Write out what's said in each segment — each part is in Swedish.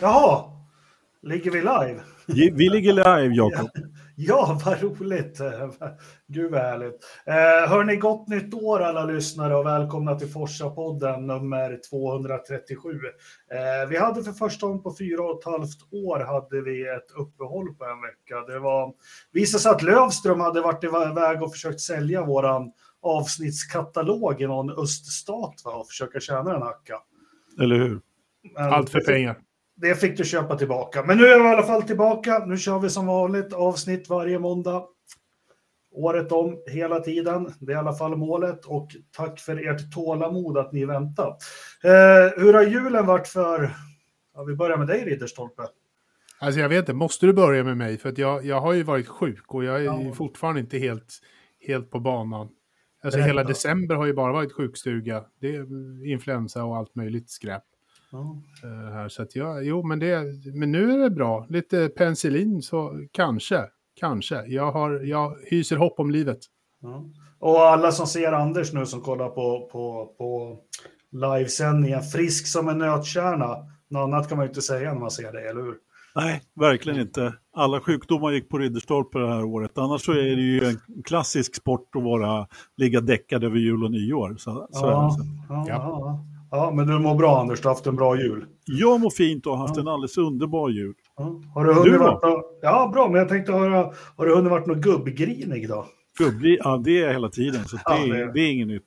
Jaha, ligger vi live? Vi ligger live, Jakob. Ja, vad roligt. Gud vad härligt. Eh, hörni, gott nytt år alla lyssnare och välkomna till Forsa-podden nummer 237. Eh, vi hade för första gången på fyra och ett halvt år hade vi ett uppehåll på en vecka. Det var, visade sig att Lövström hade varit iväg och försökt sälja våran avsnittskatalog i någon öststat va, och försöka tjäna en hacka. Eller hur? Allt för pengar. Det fick du köpa tillbaka. Men nu är vi i alla fall tillbaka. Nu kör vi som vanligt avsnitt varje måndag. Året om, hela tiden. Det är i alla fall målet. Och tack för ert tålamod att ni väntar. Eh, hur har julen varit för... Ja, vi börjar med dig, Ridderstolpe. Alltså jag vet inte, måste du börja med mig? För att jag, jag har ju varit sjuk och jag är ja. fortfarande inte helt, helt på banan. Alltså hela december har ju bara varit sjukstuga. Det är influensa och allt möjligt skräp. Ja. Uh, här, så att jag, jo, men, det, men nu är det bra. Lite penicillin så kanske, kanske. Jag, har, jag hyser hopp om livet. Ja. Och alla som ser Anders nu som kollar på, på, på livesändningen, frisk som en nötkärna. Något annat kan man ju inte säga när man ser det, eller hur? Nej, verkligen inte. Alla sjukdomar gick på Ridderstolpe det här året. Annars så är det ju en klassisk sport att vara, ligga däckad över jul och nyår. Så, så ja, ja, ja. Ja, men du mår bra Anders, du har haft en bra jul. Jag mår fint och har haft en alldeles underbar jul. Har du hunnit du varit no Ja, bra, men jag tänkte höra, har du hunnit varit något gubbgrinig då? Gubbgrinig? Ja, det är hela tiden, så det, det... det är inget nytt.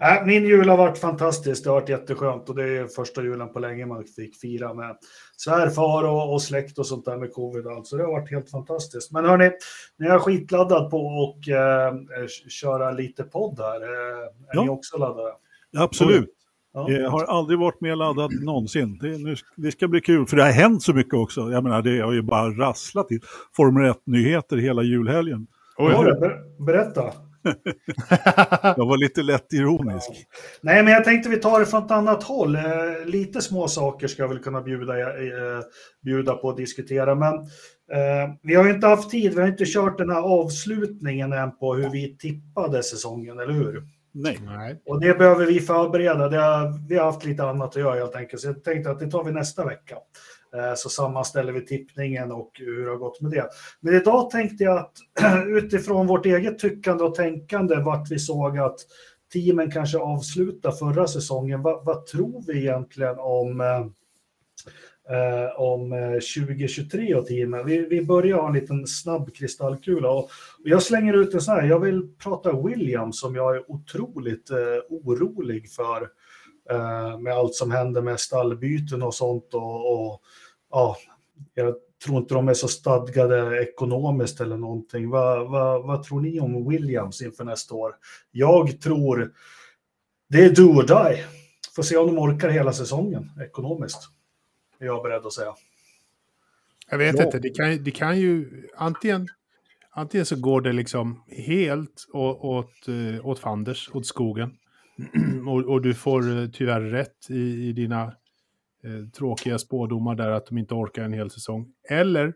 Äh, min jul har varit fantastisk, det har varit jätteskönt och det är första julen på länge man fick fira med svärfar och, och släkt och sånt där med covid och allt. Så det har varit helt fantastiskt. Men hörni, nu är jag skitladdad på att eh, köra lite podd här. Eh, är ja. ni också laddade? Absolut. Ja. Jag har aldrig varit mer laddad någonsin. Det, nu, det ska bli kul, för det har hänt så mycket också. Jag menar, det har ju bara rasslat i Formel 1-nyheter hela julhelgen. Oj, berätta. jag var lite lätt ironisk. Ja. Nej, men jag tänkte vi tar det från ett annat håll. Eh, lite små saker ska jag väl kunna bjuda, eh, bjuda på att diskutera. Men eh, vi har ju inte haft tid, vi har inte kört den här avslutningen än på hur vi tippade säsongen, eller hur? Nej. Och det behöver vi förbereda. Det har, vi har haft lite annat att göra helt enkelt. Så jag tänkte att det tar vi nästa vecka. Eh, så sammanställer vi tippningen och hur det har gått med det. Men idag tänkte jag att utifrån vårt eget tyckande och tänkande vart vi såg att teamen kanske avslutar förra säsongen. Vad, vad tror vi egentligen om, eh, om eh, 2023 och teamen? Vi, vi börjar ha en liten snabb kristallkula och, och jag slänger ut en sån här. Jag vill prata Williams som jag är otroligt eh, orolig för eh, med allt som händer med stallbyten och sånt och, och ja, jag tror inte de är så stadgade ekonomiskt eller någonting. Vad, vad, vad tror ni om Williams inför nästa år? Jag tror det är do or die. Får se om de orkar hela säsongen ekonomiskt. Är jag beredd att säga. Jag vet ja. inte, det kan, det kan ju antingen, antingen så går det liksom helt åt, åt, eh, åt fanders, åt skogen. och, och, du får eh, tyvärr rätt i, i dina eh, tråkiga spådomar där att de inte orkar en hel säsong. Eller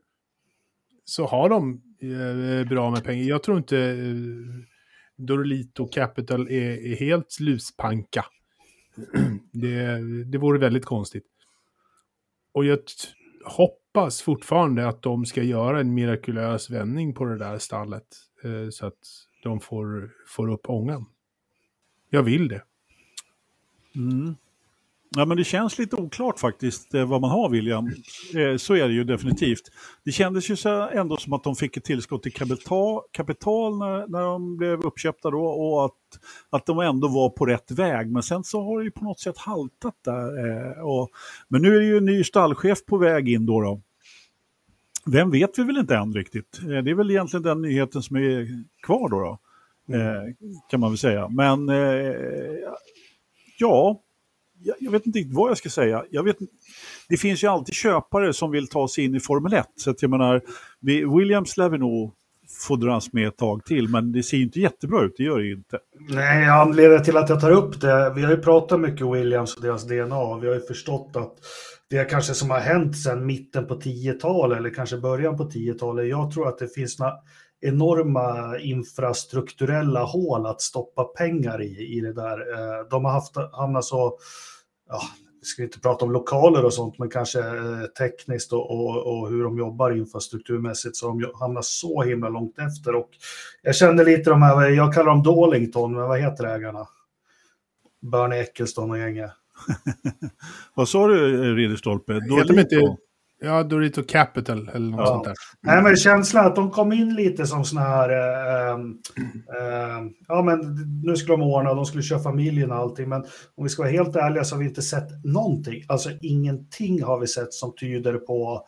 så har de eh, bra med pengar. Jag tror inte eh, Dorlito Capital är, är helt luspanka. det, det vore väldigt konstigt. Och jag hoppas fortfarande att de ska göra en mirakulös vändning på det där stallet. Eh, så att de får, får upp ångan. Jag vill det. Mm. Ja, men det känns lite oklart faktiskt eh, vad man har William. Eh, så är det ju definitivt. Det kändes ju så ändå som att de fick ett tillskott till kapital, kapital när, när de blev uppköpta då och att, att de ändå var på rätt väg. Men sen så har det ju på något sätt haltat där. Eh, och, men nu är det ju en ny stallchef på väg in då. då. Vem vet vi väl inte än riktigt. Det är väl egentligen den nyheten som är kvar då. då mm. kan man väl säga. Men ja, jag, jag, vet inte riktigt vad jag ska säga. Jag vet, det finns ju alltid köpare som vill ta sig in i Formel 1. Så att jag menar, Williams lär vi nog få dras med ett tag till, men det ser ju inte jättebra ut, det gör det ju inte. Nej, anledningen till att jag tar upp det, vi har ju pratat mycket Williams och deras DNA, vi har ju förstått att det kanske som har hänt sedan mitten på 10-talet eller kanske början på 10-talet, jag tror att det finns några enorma infrastrukturella hål att stoppa pengar i, i det där. Eh, de har haft, hamnat så, ja, vi ska inte prata om lokaler och sånt, men kanske eh, tekniskt och, och, och, hur de jobbar infrastrukturmässigt så de hamnar så himla långt efter. Och jag känner lite de här, jag kallar dem Dawlington, men vad heter ägarna? Bernie Eccleston och gänget. vad sa du, Ridderstolpe? Heter de inte Ja, Dorito Capital eller något ja. sånt där. Nej, men känslan att de kom in lite som såna här... Äh, äh, ja, men nu skulle de ordna, de skulle köra familjen och allting. Men om vi ska vara helt ärliga så har vi inte sett någonting. Alltså ingenting har vi sett som tyder på eh,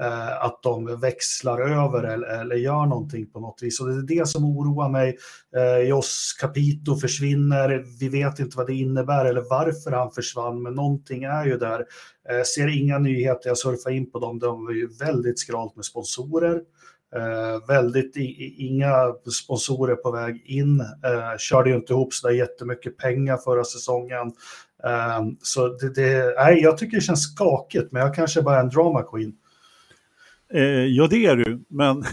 Eh, att de växlar över eller, eller, gör någonting på något vis. Och det är det som oroar mig. Eh, Jos Capito försvinner, vi vet inte vad det innebär eller varför han försvann, men någonting är ju där. Eh, ser inga nyheter, jag surfar in på dem, de är ju väldigt skralt med sponsorer. Eh, väldigt i, inga sponsorer på väg in. Eh, körde ju inte ihop så där jättemycket pengar förra säsongen. Eh, så det, det, nej, jag tycker det känns skakigt, men jag kanske bara är en drama queen. Eh, ja, det är du, men,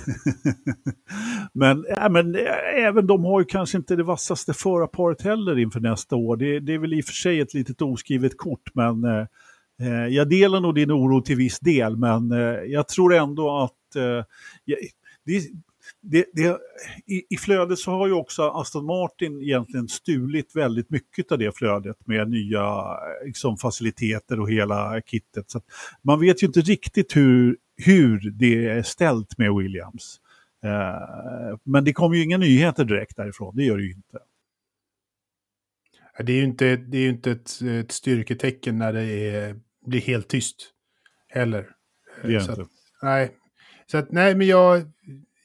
men, äh, men äh, även de har ju kanske inte det vassaste förarparet heller inför nästa år. Det, det, är väl i och för sig ett litet oskrivet kort, men eh, eh jag delar nog din oro till viss del, men eh, jag tror ändå att eh, det, det, det, i, I flödet så har ju också Aston Martin egentligen stulit väldigt mycket av det flödet med nya eh, liksom, faciliteter och hela kittet. Så man vet ju inte riktigt hur hur det är ställt med Williams. Eh, men det kommer ju inga nyheter direkt därifrån, det gör det ju inte. Det är ju inte, det är ju inte ett, ett styrketecken när det är, blir helt tyst heller. Det är så inte. Att, nej, så att, nej, men jag,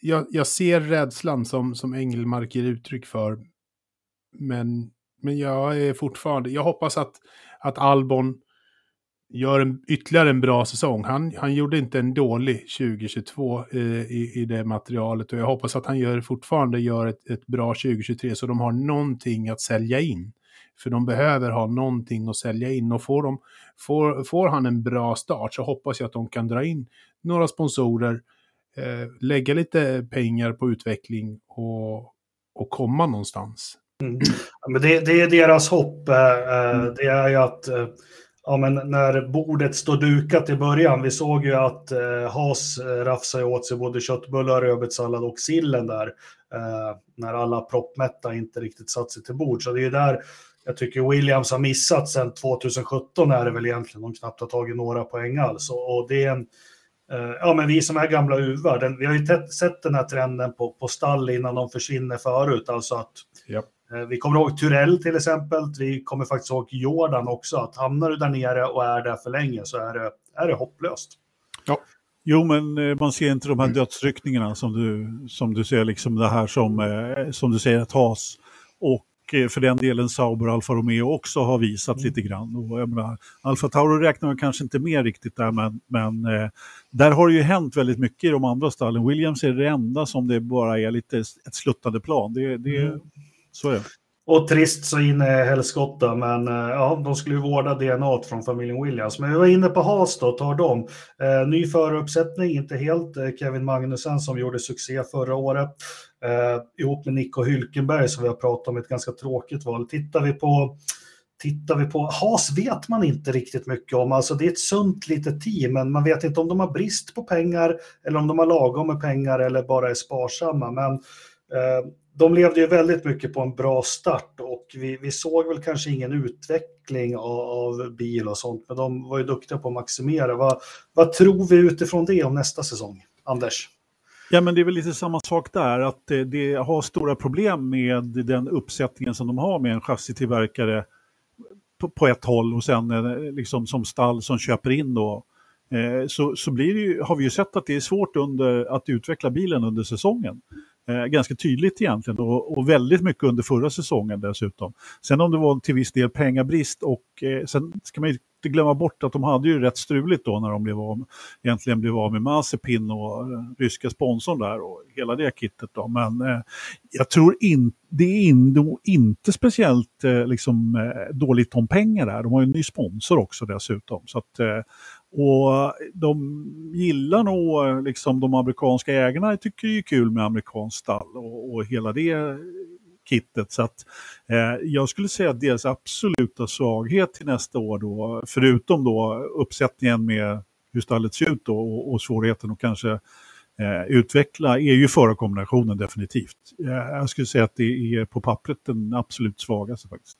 jag, jag ser rädslan som, som Engelmark ger uttryck för. Men, men jag är fortfarande, jag hoppas att, att Albon gör en, ytterligare en bra säsong. Han, han gjorde inte en dålig 2022 eh, i, i det materialet och jag hoppas att han gör, fortfarande gör ett, ett bra 2023 så de har någonting att sälja in. För de behöver ha någonting att sälja in och får, de, får, får han en bra start så hoppas jag att de kan dra in några sponsorer, eh, lägga lite pengar på utveckling och, och komma någonstans. Mm. Ja, men det, det, är deras hopp. Eh, eh mm. Det är ju att eh, ja, men när bordet står dukat i början, vi såg ju att eh, Haas eh, rafsade åt sig både köttbullar, rödbetssallad och sillen där, eh, när alla proppmätta inte riktigt satt sig till bord. Så det är ju där jag tycker Williams har missat sedan 2017 är det väl egentligen, de knappt har tagit några poäng alls. Och, det är en, eh, ja men vi som är gamla uvar, vi har ju sett den här trenden på, på stall innan de försvinner förut, alltså att yep vi kommer ihåg Turell till exempel. Vi kommer faktiskt ihåg Jordan också. Att hamnar du där nere och är där för länge så är det, är det hopplöst. Ja. Jo, men eh, man ser inte de här dödsryckningarna som du, som du ser, liksom det här som, eh, som du säger att Haas och för den delen Sauber och Alfa Romeo också har visat mm. lite grann. Och jag menar, Alfa Tauro räknar man kanske inte med riktigt där, men, men eh, där har det ju hänt väldigt mycket i de andra stallen. Williams är det enda som det bara är lite ett sluttande plan. Det, det, mm. Så är det. Och trist så in i helskotta, men eh, ja, de skulle ju vårda DNA från familjen Williams. Men vi var inne på Haas då, tar de. Eh, ny föruppsättning, inte helt. Eh, Kevin Magnussen som gjorde succé förra året. Eh, ihop med Nico Hylkenberg som vi har pratat om, ett ganska tråkigt val. Tittar vi på Tittar vi på Haas vet man inte riktigt mycket om. Alltså det är ett sunt litet team, men man vet inte om de har brist på pengar eller om de har lagom med pengar eller bara är sparsamma. Men Eh, de levde ju väldigt mycket på en bra start och vi, vi såg väl kanske ingen utveckling av, av, bil och sånt, men de var ju duktiga på att maximera. Vad, vad tror vi utifrån det om nästa säsong, Anders? Ja, men det är väl lite samma sak där, att det, det har stora problem med den uppsättningen som de har med en chassitillverkare på, på ett håll och sen eh, liksom som stall som köper in då. Eh, så, så blir det ju, har vi ju sett att det är svårt under, att utveckla bilen under säsongen. Eh, ganska tydligt egentligen och, och, väldigt mycket under förra säsongen dessutom. Sen om det var till viss del pengabrist och eh, sen ska man inte glömma bort att de hade ju rätt struligt då när de blev av, egentligen blev av med Mazepin och eh, ryska sponsorn där och hela det kittet då. Men eh, jag tror inte det är in, inte speciellt eh, liksom, eh, dåligt om pengar där. De har ju en ny sponsor också dessutom. Så att, eh, och de gillar nog, liksom de amerikanska ägarna tycker det är kul med amerikanskt stall och, och hela det kittet. Så att, eh, jag skulle säga att deras absoluta svaghet till nästa år då, förutom då uppsättningen med hur stallet ser ut då, och, och svårigheten att kanske eh, utveckla, är ju förarkombinationen definitivt. Eh, jag skulle säga att det är på pappret den absolut svagaste faktiskt.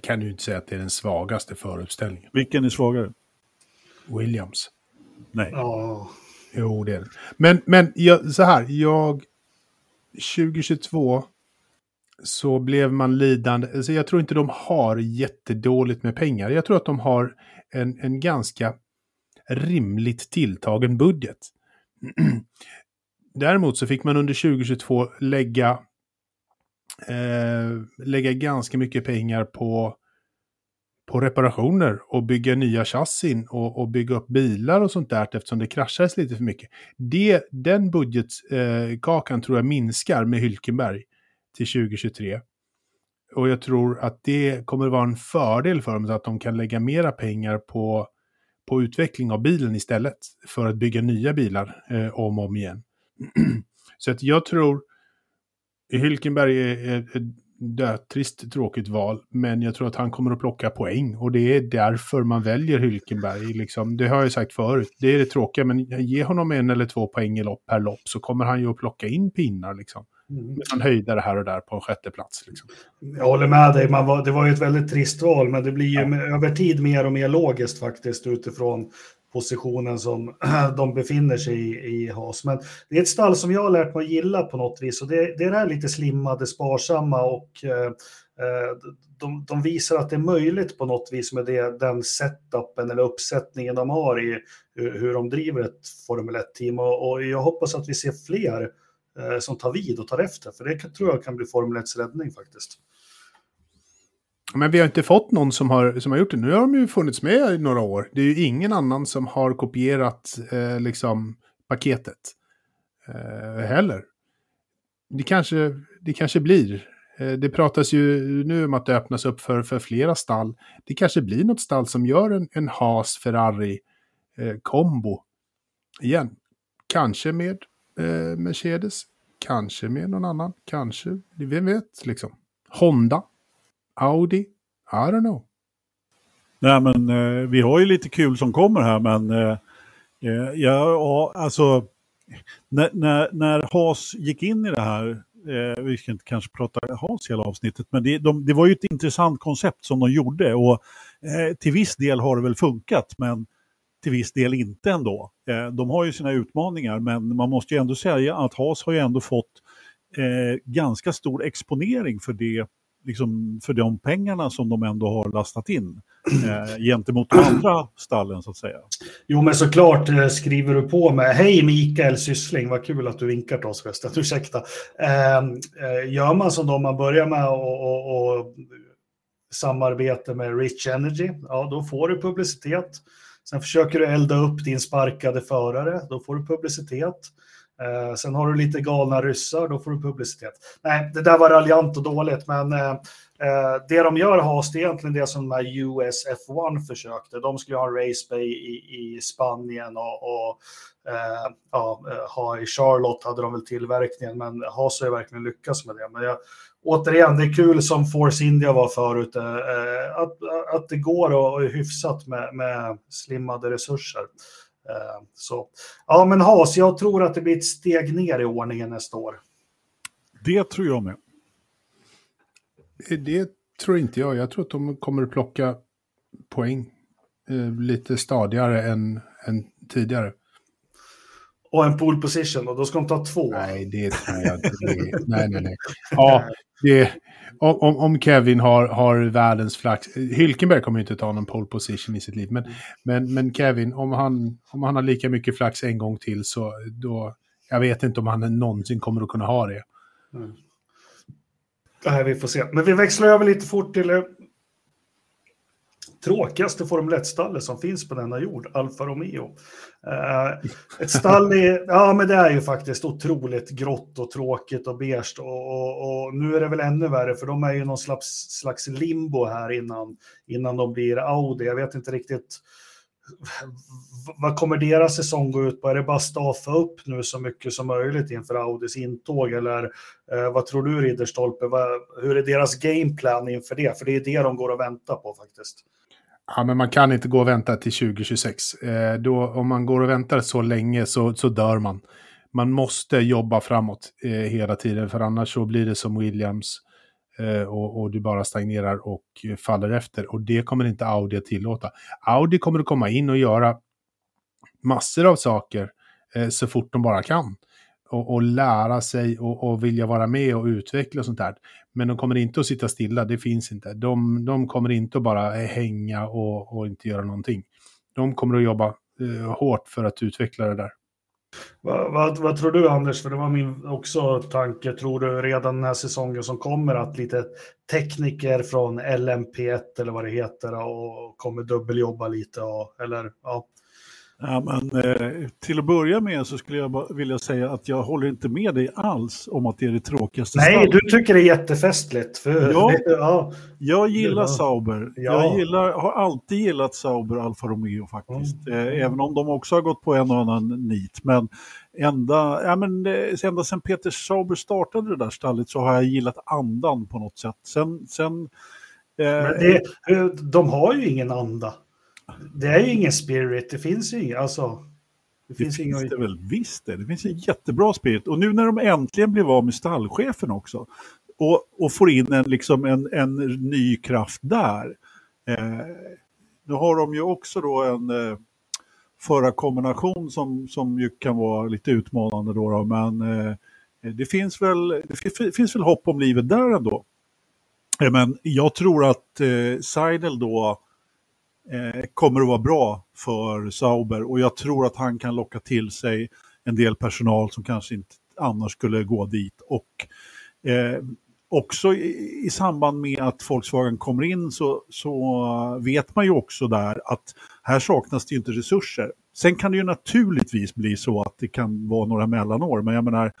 Kan du inte säga att det är den svagaste föruppställningen? Vilken är svagare? Williams. Nej. Ja. Jo, det är det. Men, men jag, så här, jag... 2022 så blev man lidande. Alltså jag tror inte de har jättedåligt med pengar. Jag tror att de har en, en ganska rimligt tilltagen budget. Däremot så fick man under 2022 lägga, eh, lägga ganska mycket pengar på på reparationer och bygga nya chassin och, och, bygga upp bilar och sånt där eftersom det kraschades lite för mycket. Det, den budgetkakan eh, tror jag minskar med Hylkenberg till 2023. Och jag tror att det kommer vara en fördel för dem så att de kan lägga mera pengar på, på utveckling av bilen istället för att bygga nya bilar eh, om och om igen. så att jag tror Hylkenberg är, är dötrist tråkigt val, men jag tror att han kommer att plocka poäng och det är därför man väljer Hylkenberg. Liksom. Det har jag sagt förut, det är det tråkiga, men ge honom en eller två poäng per lopp så kommer han ju att plocka in pinnar. Liksom. Han höjde det här och där på en sjätte plats. Liksom. Jag håller med dig, man var, det var ju ett väldigt trist val, men det blir ju ja. över tid mer och mer logiskt faktiskt utifrån positionen som de befinner sig i, i Haas. Men det är ett stall som jag har lärt mig att gilla på något vis och det, det är det här lite slimmade, sparsamma och eh, eh de, de, visar att det är möjligt på något vis med det, den setupen eller uppsättningen de har i hur, de driver ett Formel 1-team och, och, jag hoppas att vi ser fler eh, som tar vid och tar efter för det tror jag kan bli Formel 1s räddning faktiskt. Men vi har inte fått någon som har, som har gjort det. Nu har de ju funnits med i några år. Det är ju ingen annan som har kopierat eh, liksom paketet eh, heller. Det kanske, det kanske blir. Eh, det pratas ju nu om att det öppnas upp för, för flera stall. Det kanske blir något stall som gör en, en Haas Ferrari eh, kombo igen. Kanske med eh, Mercedes, kanske med någon annan, kanske, vem vet liksom. Honda Audi? I don't know. Nej, men eh, vi har ju lite kul som kommer här, men eh, eh ja, alltså när, när, när Haas gick in i det här, eh, vi ska inte kanske prata Haas hela avsnittet, men det, de, det var ju ett intressant koncept som de gjorde och eh, till viss del har det väl funkat, men till viss del inte ändå. Eh, de har ju sina utmaningar, men man måste ju ändå säga att Haas har ju ändå fått eh, ganska stor exponering för det liksom för de pengarna som de ändå har lastat in eh, gentemot de andra stallen så att säga. Jo men såklart eh, skriver du på med Hej Mikael Syssling, vad kul att du vinkar till oss förresten, ursäkta. Ehm, eh, gör man som de man börjar med och, och, och samarbete med Rich Energy, ja då får du publicitet. Sen försöker du elda upp din sparkade förare, då får du publicitet. Eh, sen har du lite galna ryssar, då får du publicitet. Nej, det där var raljant och dåligt, men eh, eh det de gör Haas, det är egentligen det som de US F1 försökte. De skulle ha en race bay i, i Spanien och, och eh, ja, eh, ha i Charlotte hade de väl tillverkningen, men Haas har ju verkligen lyckats med det. Men jag, återigen, det är kul som Force India var förut, eh, eh att, att det går och, och är hyfsat med, med slimmade resurser. Eh, så ja, men Haas, jag tror att det blir ett steg ner i ordningen nästa år. Det tror jag med. Det tror inte jag. Jag tror att de kommer att plocka poäng eh, lite stadigare än, än tidigare. Och en pole position, och då ska de ta två. Nej, det tror jag inte. nej, nej, nej. Ja, det, om, om Kevin har, har världens flax. Hylkenberg kommer inte ta någon pole position i sitt liv. Men, men, men Kevin, om han, om han har lika mycket flax en gång till så då... Jag vet inte om han någonsin kommer att kunna ha det. Mm. Nej, vi får se. Men vi växlar över lite fort till tråkigaste Formel 1-stallet som finns på denna jord, Alfa Romeo. Eh, ett stall i, ja men det är ju faktiskt otroligt grått och tråkigt och beige och, och, och, nu är det väl ännu värre för de är ju någon slags, slags limbo här innan, innan de blir Audi. Jag vet inte riktigt vad kommer deras säsong gå ut på? Är det bara staffa upp nu så mycket som möjligt inför Audis intåg? Eller eh, vad tror du Ridderstolpe? Vad, hur är deras gameplan inför det? För det är det de går och väntar på faktiskt. Ja, men man kan inte gå och vänta till 2026. Eh, då, om man går och väntar så länge så, så dör man. Man måste jobba framåt eh, hela tiden, för annars så blir det som Williams eh, och, och, du bara stagnerar och faller efter. Och det kommer inte Audi att tillåta. Audi kommer att komma in och göra massor av saker eh, så fort de bara kan. Och, och lära sig och, och, vilja vara med och utveckla och sånt där. Men de kommer inte att sitta stilla, det finns inte. De, de kommer inte att bara hänga och, och inte göra någonting. De kommer att jobba eh, hårt för att utveckla det där. Vad, vad, vad, tror du Anders, för det var min också tanke, tror du redan den här säsongen som kommer att lite tekniker från LMP1 eller vad det heter och kommer dubbeljobba lite och, eller ja, Ja, men, eh, till att börja med så skulle jag vilja säga att jag håller inte med dig alls om att det är det tråkigaste Nej, stallet. du tycker det är jättefestligt. För, ja, ja, jag gillar. Sauber. Ja. Jag gillar, har alltid gillat Sauber Alfa Romeo faktiskt. Mm. Eh, även om de också har gått på en och annan nit. Men ända, ja, men, eh, ända sedan Peter Sauber startade det där stallet så har jag gillat andan på något sätt. Sen, sen, eh, men det, de har ju ingen anda. Det är ju ingen spirit, det finns ju inget, alltså. Det, finns, det finns inga... det väl visst det, det finns en jättebra spirit. Och nu när de äntligen blev av med stallchefen också och, och får in en, liksom en, en ny kraft där. Eh, nu har de ju också då en eh, förarkombination som, som ju kan vara lite utmanande då, då men eh, det, finns väl, det finns väl hopp om livet där ändå. Men jag tror att eh, Seidel då eh, kommer att vara bra för Sauber och jag tror att han kan locka till sig en del personal som kanske inte annars skulle gå dit. Och eh, också i, i, samband med att Volkswagen kommer in så, så vet man ju också där att här saknas det ju inte resurser. Sen kan det ju naturligtvis bli så att det kan vara några mellanår, men jag menar Eh,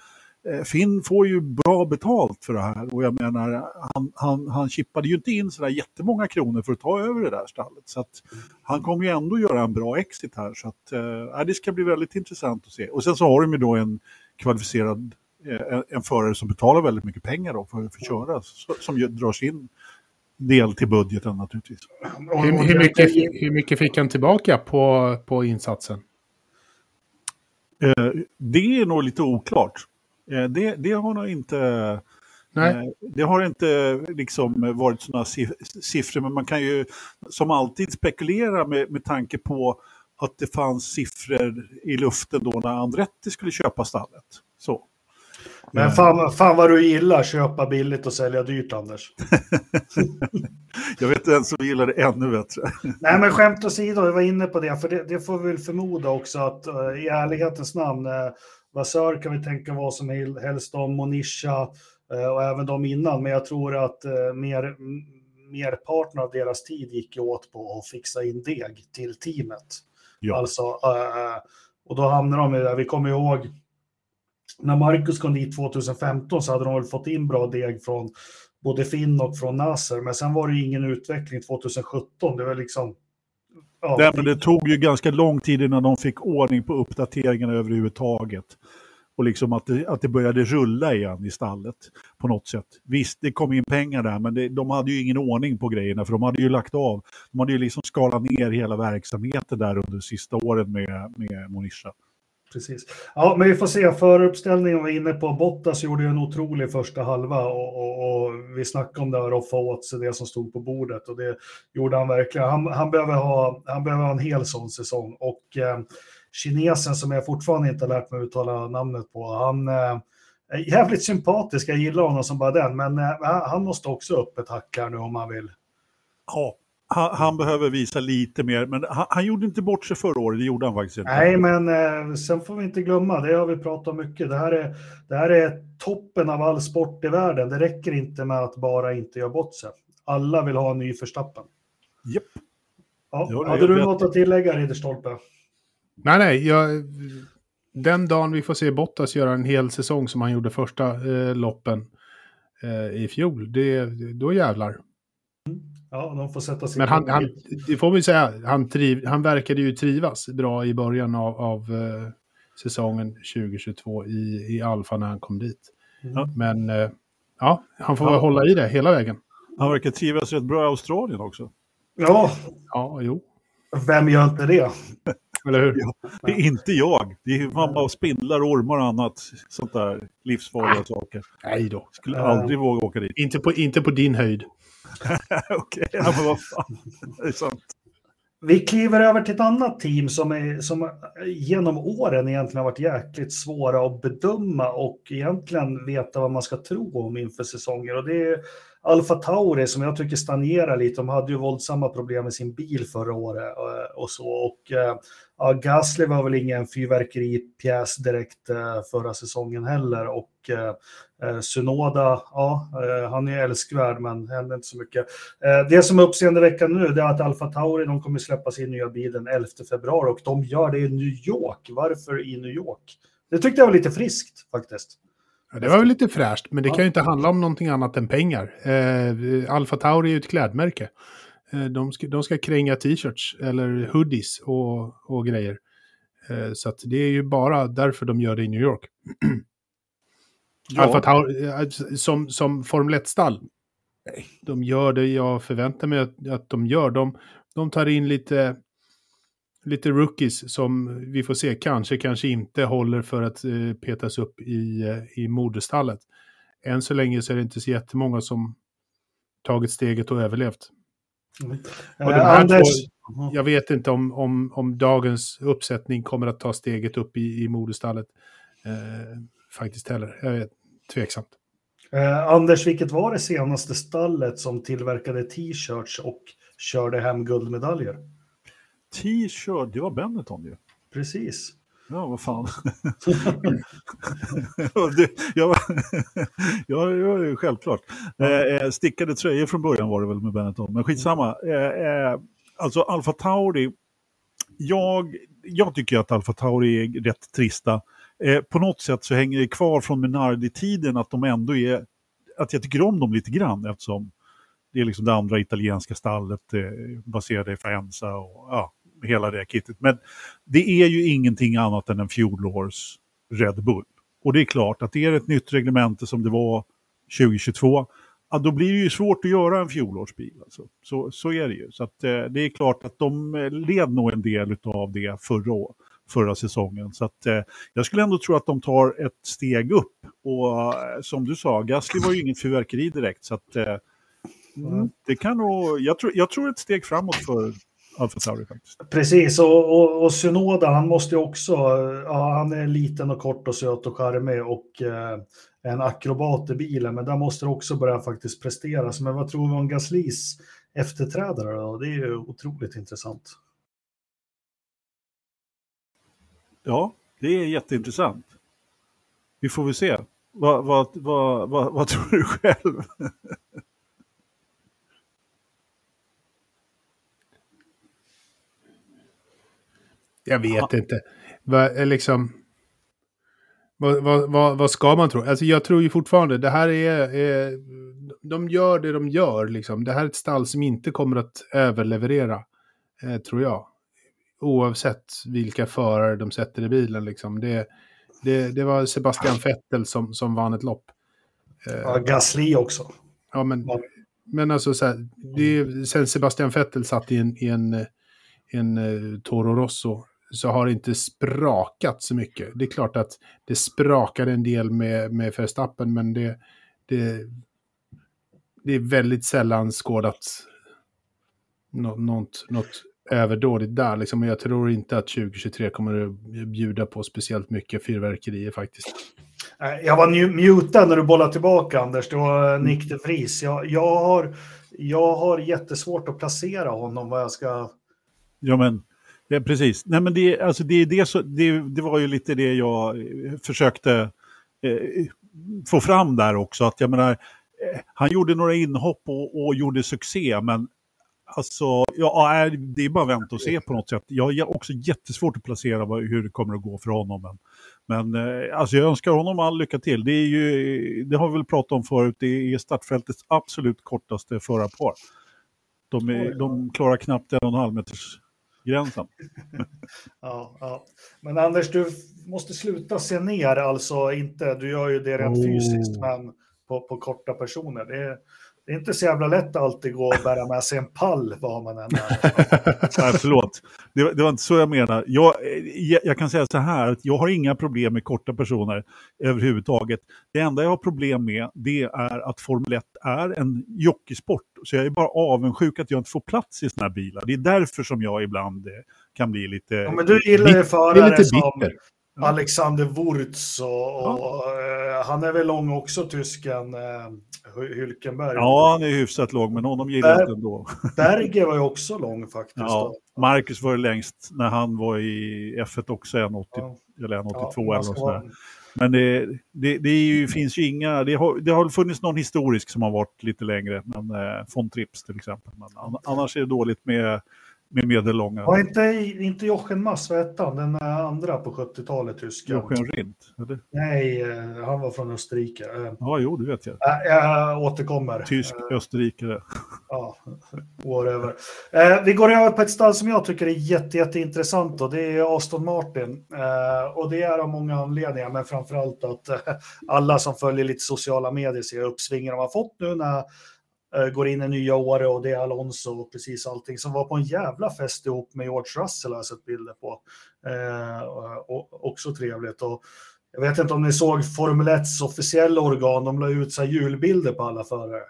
Finn får ju bra betalt för det här och jag menar, han, han, han chippade ju inte in sådär jättemånga kronor för att ta över det där stallet. Så att han kommer ju ändå göra en bra exit här. Så att, eh, det ska bli väldigt intressant att se. Och sen så har de ju då en kvalificerad, eh, en, förare som betalar väldigt mycket pengar då för, för att köra, så, som drar sin del till budgeten naturligtvis. Hur, hur, mycket, hur mycket fick han tillbaka på, på insatsen? Eh, det är nog lite oklart. Eh, det, det har nog inte... Nej. Eh, det har inte liksom varit sådana siffror, men man kan ju som alltid spekulera med, med tanke på att det fanns siffror i luften då när Andretti skulle köpa stallet. Så. Men eh. fan, fan vad du gillar köpa billigt och sälja dyrt, Anders. jag vet en som gillar det ännu bättre. Nej, men skämt åsido, jag var inne på det, för det, det får vi väl förmoda också att uh, i ärlighetens namn, uh, Vasör kan vi tänka vad som helst om, Monisha eh, och även de innan, men jag tror att eh, mer, merparten av deras tid gick åt på att fixa in deg till teamet. Ja. Alltså, eh, och då hamnar de i det, vi kommer ihåg när Marcus kom dit 2015 så hade de väl fått in bra deg från både Finn och från Nasser, men sen var det ingen utveckling 2017. Det var liksom Ja. Det, men det tog ju ganska lång tid innan de fick ordning på uppdateringarna överhuvudtaget. Och liksom att det, att det började rulla igen i stallet på något sätt. Visst, det kom in pengar där, men det, de hade ju ingen ordning på grejerna för de hade ju lagt av. De hade ju liksom skalat ner hela verksamheten där under sista åren med, med Monisha. Precis. Ja, men vi får se. Föruppställningen var inne på. Bottas gjorde ju en otrolig första halva och, och, och vi snackade om det här roffa åt sig det som stod på bordet och det gjorde han verkligen. Han, han, behöver, ha, han behöver ha en hel sån säsong och eh, kinesen som jag fortfarande inte har lärt mig uttala namnet på, han eh, är jävligt sympatisk. Jag gillar honom som bara den, men eh, han måste också upp ett hack här nu om han vill. Ja, han, han, behöver visa lite mer, men han, han, gjorde inte bort sig förra året, det gjorde han faktiskt inte. Nej, men eh, sen får vi inte glömma, det har vi pratat om mycket, det här, är, det här är toppen av all sport i världen. Det räcker inte med att bara inte göra bort sig. Alla vill ha en ny förstappen. Japp. Ja, ja, hade du vet. något att tillägga, Ridderstolpe? Nej, nej, jag, den dagen vi får se Bottas göra en hel säsong som han gjorde första eh, loppen eh, i fjol, det, då jävlar. Ja, de får sätta sig Men han, han, det får vi säga, han, triv, han verkade ju trivas bra i början av, av uh, säsongen 2022 i, i Alfa när han kom dit. Mm. Men uh, ja, han får ja. hålla i det hela vägen. Han verkar trivas rätt bra i Australien också. Ja. Ja, jo. Vem gör inte det? Eller hur? Ja, det är inte jag. Det är man bara spindlar, ormar och annat. Sånt där livsfarliga saker. Nej då. Skulle aldrig uh, våga åka dit. Inte på, inte på din höjd. Okej, okay, ja, men vad fan. Det är sant. Vi kliver över till ett annat team som, är, som genom åren egentligen har varit jäkligt svåra att bedöma och egentligen veta vad man ska tro om inför säsonger. Och det är Alfa Tauri som jag tycker stagnerar lite. De hade ju våldsamma problem med sin bil förra året eh, och så. Och eh, ja, Gasly var väl ingen fyrverkeripjäs direkt eh, förra säsongen heller. Och eh, Sunoda, ja, han är älskvärd men händer inte så mycket. Eh, det som är uppseendeväckande nu det är att Alfa Tauri de kommer släppa sin nya bil den 11 februari och de gör det i New York. Varför i New York? Det tyckte jag var lite friskt faktiskt. Ja, det var väl lite fräscht, men det kan ju inte handla om någonting annat än pengar. Eh, Alfa Tauri är ju ett klädmärke. Eh, de, ska, de ska kränga t-shirts eller hoodies och, och grejer. Eh, så det är ju bara därför de gör det i New York. ja. Alfa Tauri, eh, som, som Formel 1-stall. De gör det jag förväntar mig att, att de gör. De, de tar in lite lite rookies som vi får se kanske, kanske inte håller för att eh, petas upp i, eh, i moderstallet. Än så länge så är det inte så jättemånga som tagit steget och överlevt. Mm. Och uh, Anders... Två, jag vet inte om, om, om dagens uppsättning kommer att ta steget upp i, i moderstallet. Eh, faktiskt heller. Jag är tveksamt. Uh, Anders, vilket var det senaste stallet som tillverkade t-shirts och körde hem guldmedaljer? T-shirt, det var Benetton ju. Precis. Ja, vad fan. det, jag, ja, ja, självklart. Eh, eh, stickade tröjor från början var det väl med Benetton, men skitsamma. Eh, eh, alltså Alfa Tauri, jag, jag tycker att Alfa Tauri är rätt trista. Eh, på något sätt så hänger det kvar från Minardi-tiden att de ändå är, att jag tycker om dem lite grann eftersom det är liksom det andra italienska stallet eh, baserade i Faenza och ja, hela det kittet. Men det är ju ingenting annat än en fjolårs Red Bull. Och det är klart att det är ett nytt reglemente som det var 2022, ja, då blir det ju svårt att göra en fjolårsbil. Alltså. Så, så är det ju. Så att, eh, det är klart att de eh, led nog en del av det förra, året förra säsongen. Så att, eh, jag skulle ändå tro att de tar ett steg upp. Och eh, som du sa, Gasly var ju inget fyrverkeri direkt. Så att, eh, mm. det kan nog, jag, tror, jag tror ett steg framåt för, Alfa Tauri faktiskt. Precis, och, och, och Synoda han måste ju också, ja, han är liten och kort och söt och charmig och eh, en akrobat i bilen, men där måste det också börja faktiskt prestera. Men vad tror vi om Gaslys efterträdare då? Det är ju otroligt intressant. Ja, det är jätteintressant. Vi får väl se. Vad, vad, vad, vad, vad tror du själv? Jag vet ja. inte. Va, liksom, vad, vad, vad, vad, ska man tro? Alltså jag tror ju fortfarande, det här är, är... De gör det de gör, liksom. Det här är ett stall som inte kommer att överleverera, eh, tror jag. Oavsett vilka förare de sätter i bilen, liksom. Det, det, det var Sebastian Vettel som, som vann ett lopp. Eh, ja, Gasly också. Ja, men, men alltså så här, det, sen Sebastian Vettel satt i en, i en, en uh, Toro Rosso så har det inte sprakat så mycket. Det är klart att det sprakade en del med, med Verstappen, men det, det, det är väldigt sällan skådat något, något överdådigt där. Liksom. Jag tror inte att 2023 kommer att bjuda på speciellt mycket fyrverkerier faktiskt. Jag var mutad när du bollade tillbaka, Anders. Det var mm. Nick de Vries. Jag, jag, har, jag har jättesvårt att placera honom, vad jag ska... Ja, men Ja, precis. Nej, men det, alltså det, det, så, det, det var ju lite det jag eh, försökte eh, få fram där också. Att jag menar, eh, han gjorde några inhopp och, och gjorde succé, men alltså, ja, det är bara att vänta och se på något sätt. Jag har också jättesvårt att placera hur det kommer att gå för honom. Men, men eh, alltså jag önskar honom all lycka till. Det, är ju, det har vi väl pratat om förut, det är startfältets absolut kortaste förarpar. De, är, de klarar knappt en och en halv meters gränsen. ja, ja. Men Anders, du måste sluta se ner, alltså inte, du gör ju det rent oh. fysiskt, men på, på korta personer. Det är, det är inte så jävla lätt att alltid gå och bära med sig en pall vad man än är. Nej, förlåt. Det, det, var inte så jag menar. Jag, jag, jag, kan säga så här, att jag har inga problem med korta personer överhuvudtaget. Det enda jag har problem med det är att Formel 1 är en jockeysport. Så jag är bara avundsjuk att jag inte får plats i sådana här bilar. Det är därför som jag ibland eh, kan bli lite... Ja, men du gillar ju förare som Alexander Wurz och, och ja. uh, han är väl lång också, tysken. Uh, Hylkenberg. Ja, han är hyfsat lång, men honom gillar jag inte ändå. Berger var ju också lång faktiskt. Ja, Marcus var ju längst när han var i F1 också, 1,80 ja. eller 1,82 ja, eller sådär. Men det, det, det ju, finns ju inga, det har, det har funnits någon historisk som har varit lite längre, men eh, von Trips till exempel. Men annars är det dåligt med med medellånga. Var inte, inte Jochen Mass, vad hette han, den andra på 70-talet, tysken? Jochen Rindt? Eller? Nej, eh, han var från Österrike. Eh, ja, jo, det vet jag. Jag återkommer. Tysk eh, österrikare. Ja, whatever. Vi går över på ett stall som jag tycker är jätte, jätteintressant och det är Aston Martin. Och det är av många anledningar, men framförallt att alla som följer lite sociala medier ser uppsvingen de har fått nu när Eh, går in i nya året och det är Alonso och precis allting som var på en jävla fest ihop med George Russell har jag sett bilder på. Eh, och, också trevligt. Och jag vet inte om ni såg Formel 1s officiella organ, de la ut så julbilder på alla förare.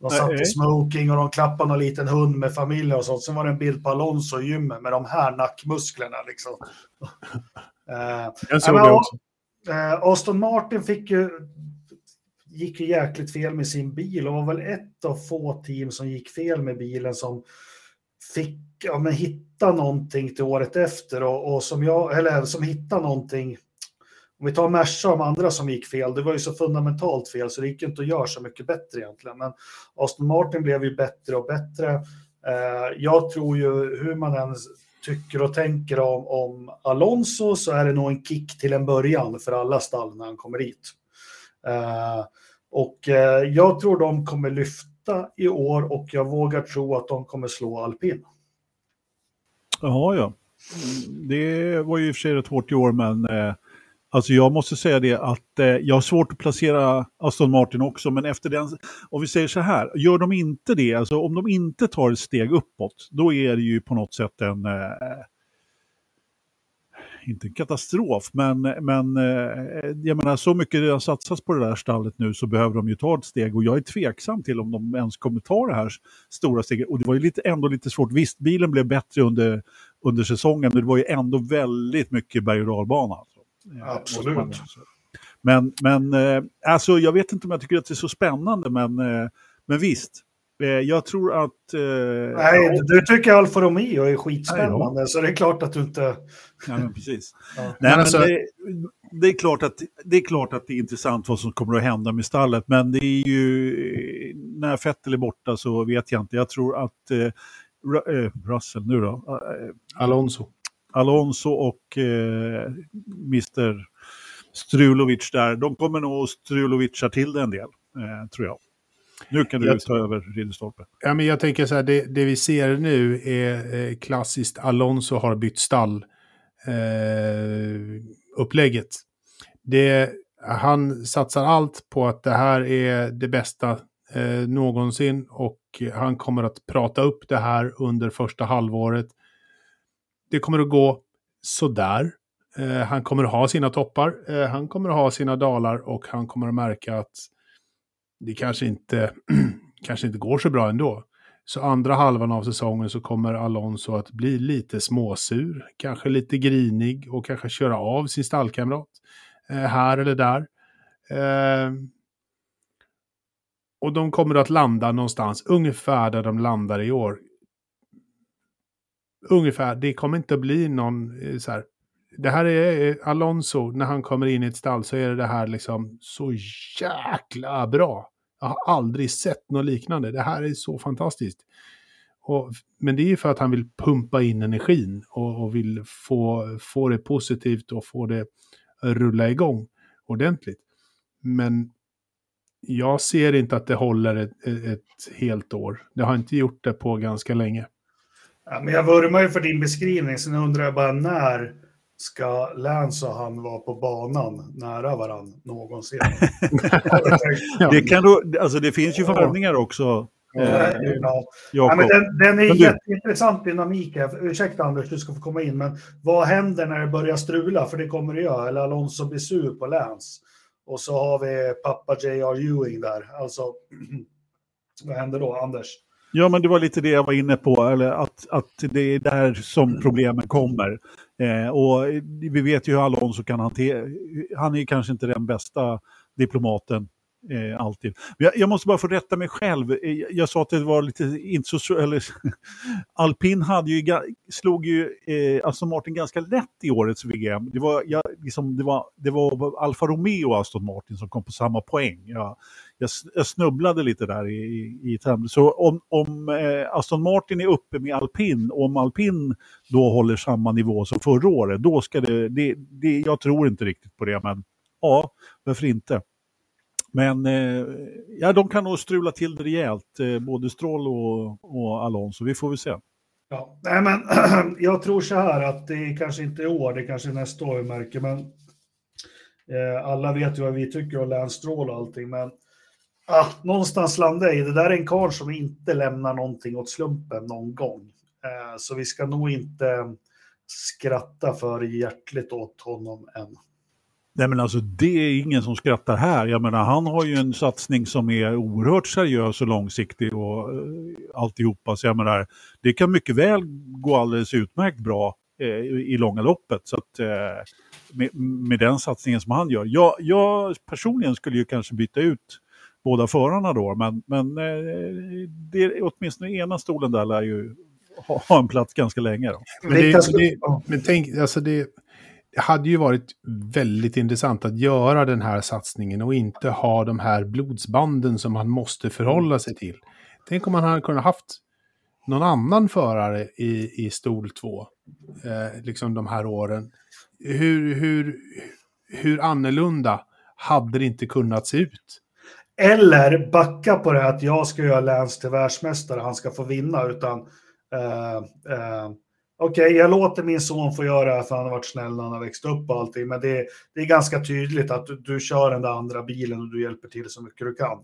De satt i smoking och de klappade någon liten hund med familj och sånt. Sen var det en bild på Alonso i gymmet med de här nackmusklerna. Liksom. eh, jag såg det också. Eh, Aston Martin fick ju gick ju jäkligt fel med sin bil och var väl ett av få team som gick fel med bilen som fick ja, men hitta någonting till året efter och, och som jag, eller som hittade någonting. Om vi tar Merca och de andra som gick fel, det var ju så fundamentalt fel så det gick inte att göra så mycket bättre egentligen. Men Aston Martin blev ju bättre och bättre. Eh, jag tror ju hur man än tycker och tänker om, om Alonso så är det nog en kick till en början för alla stall när han kommer hit. Eh, och eh, jag tror de kommer lyfta i år och jag vågar tro att de kommer slå alpin. Jaha, ja. Det var ju i och för sig rätt hårt i år, men eh, alltså jag måste säga det att eh, jag har svårt att placera Aston Martin också, men efter den, om vi säger så här, gör de inte det, alltså om de inte tar ett steg uppåt, då är det ju på något sätt en eh, inte en katastrof, men, men eh, jag menar så mycket det har satsats på det där stallet nu så behöver de ju ta ett steg och jag är tveksam till om de ens kommer ta det här stora steget. Och det var ju lite, ändå lite svårt. Visst, bilen blev bättre under, under säsongen, men det var ju ändå väldigt mycket berg och dalbana. Alltså. Eh, Absolut. Men, men alltså, jag vet inte om jag tycker att det är så spännande, men, men visst, Eh, jag tror att... Eh, Nej, ja, du tycker Alfa Romeo är skitspännande, ja. så det är klart att du inte... Ja, men precis. ja. Nej, men alltså... det, det, är klart att, det är klart att det är intressant vad som kommer att hända med stallet, men det är ju... När Fettel är borta så vet jag inte. Jag tror att eh, eh Russell nu då... Eh, Alonso. Alonso och eh, Mr Strulovic där, de kommer nog Strulovica till det en del, eh, tror jag. Nu kan du jag, ta över Ridderstolpe. Ja, men jag tänker så här, det, det vi ser nu är eh, klassiskt Alonso har bytt stall. Eh, upplägget. Det, han satsar allt på att det här är det bästa eh, någonsin och han kommer att prata upp det här under första halvåret. Det kommer att gå sådär. Eh, han kommer att ha sina toppar, eh, han kommer att ha sina dalar och han kommer att märka att det kanske inte, kanske inte går så bra ändå. Så andra halvan av säsongen så kommer Alonso att bli lite småsur, kanske lite grinig och kanske köra av sin stallkamrat eh, här eller där. Eh, och de kommer att landa någonstans ungefär där de landar i år. Ungefär, det kommer inte att bli någon eh, så här. Det här är eh, Alonso, när han kommer in i ett stall så är det här liksom så jäkla bra. Jag har aldrig sett något liknande. Det här är så fantastiskt. Och, men det är ju för att han vill pumpa in energin och, och vill få, få det positivt och få det rulla igång ordentligt. Men jag ser inte att det håller ett, ett, helt år. Det har inte gjort det på ganska länge. Ja, men jag vurmar ju för din beskrivning, sen undrar jag bara när ska Lance och han vara på banan nära varandra någonsin? det, kan då, alltså det finns ju förhandlingar också. Ja, ja. ja men den, den är jätteintressant dynamik. Ursäkta Anders, du ska få komma in, men vad händer när det börjar strula? För det kommer det göra. Eller Alonso blir sur på Lance. Och så har vi pappa J.R. Ewing där. Alltså, vad händer då, Anders? Ja, men det var lite det jag var inne på, eller att, att det är där som problemen kommer. Eh, och vi vet ju hur Alonso kan hantera, han är kanske inte den bästa diplomaten Eh, alltid. Jag, jag, måste bara få rätta mig själv. Eh, jag, jag sa att det var lite, inte så, eller, Alpin hade ju, slog ju eh, Aston Martin ganska lätt i årets VM. Det var, jag, liksom, det var, det var Alfa Romeo och Aston Martin som kom på samma poäng. Jag, jag, jag snubblade lite där i, i, i Så om, om eh, Aston Martin är uppe med Alpin, och om Alpin då håller samma nivå som förra året, då ska det, det, det jag tror inte riktigt på det, men ja, varför inte? Men eh, ja, de kan nog strula till det rejält, eh, både Stroll och, och Alonso. Vi får väl se. Ja, nej, men jag tror så här att det kanske inte är år, det kanske är nästa år vi märker, men eh, alla vet ju vad vi tycker om Lance Stroll och allting, men ah, någonstans landar i det där är en karl som inte lämnar någonting åt slumpen någon gång. Eh, så vi ska nog inte skratta för hjärtligt åt honom än. Nej men alltså det är ingen som skrattar här. Jag menar han har ju en satsning som är oerhört seriös och långsiktig och uh, alltihopa. Så jag menar det kan mycket väl gå alldeles utmärkt bra uh, i långa loppet. Så att, uh, med, med, den satsningen som han gör. Jag, jag, personligen skulle ju kanske byta ut båda förarna då. Men, men uh, det, åtminstone ena stolen där lär ju ha, ha en plats ganska länge. Då. Men, det, det, men tänk, alltså det hade ju varit väldigt intressant att göra den här satsningen och inte ha de här blodsbanden som man måste förhålla sig till. Tänk om man hade kunnat haft någon annan förare i, i stol 2, eh, liksom de här åren. Hur, hur, hur annorlunda hade det inte kunnat se ut? Eller backa på det att jag ska göra Lance till världsmästare, han ska få vinna, utan uh, uh, Okej, okay, jag låter min son få göra det för han har varit snäll när han har växt upp och allting, men det, det är ganska tydligt att du, du, kör den där andra bilen och du hjälper till så mycket du kan.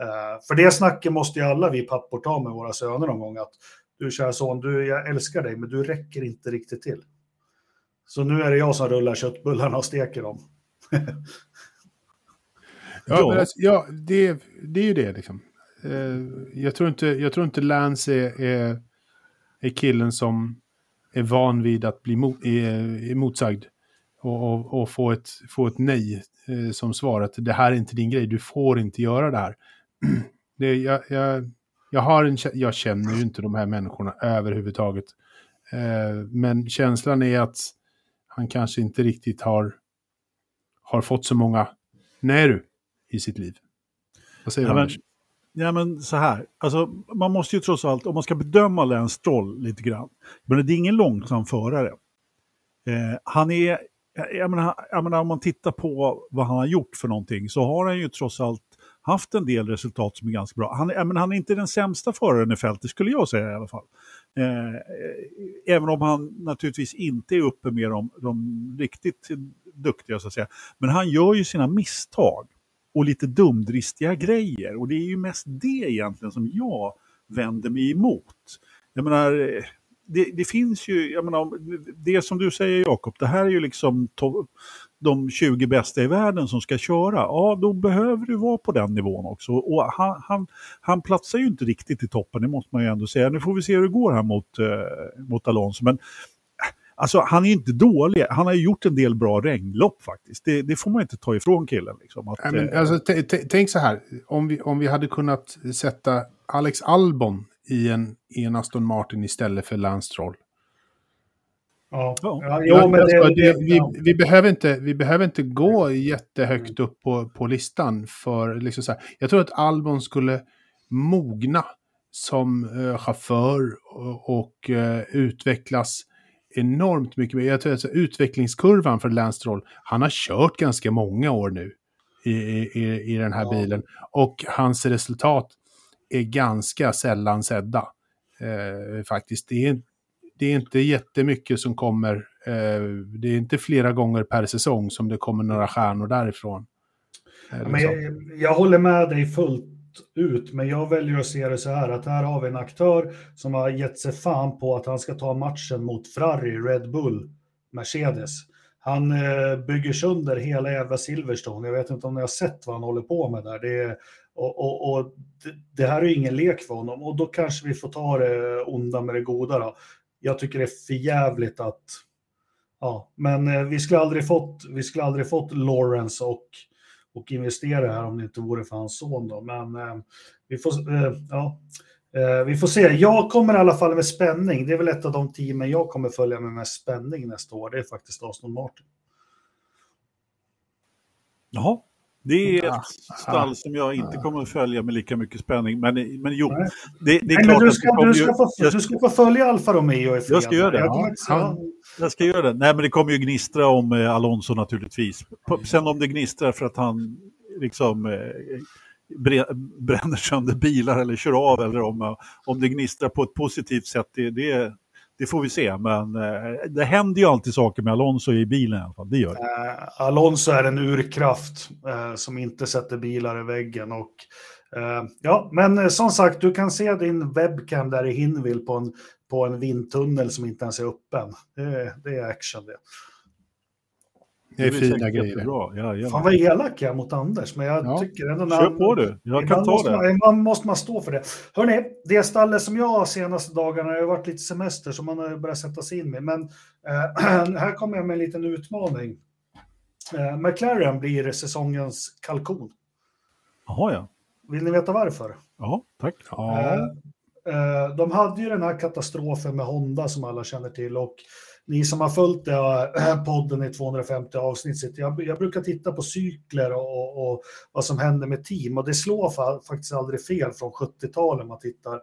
Uh, för det snacket måste ju alla vi pappor ta med våra söner någon gång, att du kära son, du, jag älskar dig, men du räcker inte riktigt till. Så nu är det jag som rullar köttbullarna och steker dem. ja, men alltså, ja det, det är ju det liksom. Uh, jag, tror inte, jag tror inte Lance är, är, är killen som är van vid att bli mot, är, motsagd och, och, och, få, ett, få ett nej eh, som svar att det här är inte din grej, du får inte göra det här. det, jag, jag, jag, har en, jag känner ju inte de här människorna överhuvudtaget. Eh, men känslan är att han kanske inte riktigt har, har fått så många nej du i sitt liv. Vad säger du Anders? Ja, men så här. Alltså, man måste ju trots allt, om man ska bedöma Lance Stroll lite grann, men det är ingen långsam förare. Eh, han är, jag menar, jag menar, om man tittar på vad han har gjort för någonting så har han ju trots allt haft en del resultat som är ganska bra. Han, jag menar, han är inte den sämsta föraren i fältet skulle jag säga i alla fall. Eh, även om han naturligtvis inte är uppe med de, de riktigt duktiga så att säga. Men han gör ju sina misstag och lite dumdristiga grejer. Och det är ju mest det egentligen som jag vänder mig emot. Jag menar, det, det finns ju, jag menar, det som du säger Jakob, det här är ju liksom de 20 bästa i världen som ska köra. Ja, då behöver du vara på den nivån också. Och han, han, han platsar ju inte riktigt i toppen, det måste man ju ändå säga. Nu får vi se hur det går här mot, eh, mot Alonso. Men Alltså han är inte dålig, han har gjort en del bra regnlopp faktiskt. Det, det får man inte ta ifrån killen. Liksom, att, Nej, men, eh, alltså, tänk så här, om vi, om vi hade kunnat sätta Alex Albon i en, i en Aston Martin istället för Lance Stroll. Ja, ja. ja men det, alltså, det, vi, vi, behöver inte, vi behöver inte gå jättehögt upp på, på listan för liksom så här. Jag tror att Albon skulle mogna som uh, chaufför och, och uh, utvecklas enormt mycket mer. Jag tror att utvecklingskurvan för Lance Stroll, han har kört ganska många år nu. i, i, i den här ja. bilen. Och hans resultat är ganska sällan sedda. Eh, faktiskt. Det är, det är inte jättemycket som kommer. Eh, det är inte flera gånger per säsong som det kommer några stjärnor därifrån. Ja, men jag, jag håller med dig fullt ut, men jag väljer att se det så här att här har vi en aktör som har gett sig fan på att han ska ta matchen mot Ferrari, Red Bull, Mercedes. Han eh, bygger sönder hela jävla Silverstone. Jag vet inte om ni har sett vad han håller på med där. Det, är, och, och, och det, det, här är ingen lek för honom och då kanske vi får ta det onda med det goda. Då. Jag tycker det är för jävligt att... Ja, men eh, vi skulle aldrig fått, vi skulle aldrig fått Lawrence och och investera här om det inte vore för hans son. Då. Men eh, vi, får, eh, ja, eh, vi får se. Jag kommer i alla fall med spänning. Det är väl ett av de teamen jag kommer följa med mest spänning nästa år. Det är faktiskt Aston Martin. Jaha, det är ett stall som jag inte kommer att följa med lika mycket spänning. Men, men jo, det, det är Nej, klart du ska, att du ska, få, du ska få följa Alfa Romeo i Jag ska göra det. Jag, ja, jag ska göra det. Nej, men det kommer ju gnistra om eh, Alonso naturligtvis. Sen om det gnistrar för att han liksom eh, bränner sönder bilar eller kör av eller om, om det gnistrar på ett positivt sätt, det, det, det får vi se. Men eh, det händer ju alltid saker med Alonso i bilen i alla fall. Det gör det. Uh, Alonso är en urkraft uh, som inte sätter bilar i väggen. Och, uh, ja, men som sagt, du kan se din webcam där i Hinville på en, på en vindtunnel som inte ens är öppen. Det, det är action det. Det är, fina grejer. Bra. Ja, ja. Fan vad elak jag mot Anders, men jag ja. tycker ändå... Kör på du, jag kan ta det. Man, man måste man stå för det. Hörni, det stallet som jag har senaste dagarna, det har varit lite semester som man har börjat sätta sig in med, men äh, här kommer jag med en liten utmaning. Äh, McLaren blir säsongens kalkon. Jaha, ja. Vill ni veta varför? Ja, tack. Ja. Äh, de hade ju den här katastrofen med Honda som alla känner till och ni som har följt det, här äh, podden i 250 avsnitt, jag, jag brukar titta på cykler och, och, och, vad som händer med team och det slår fa faktiskt aldrig fel från 70-talet man tittar.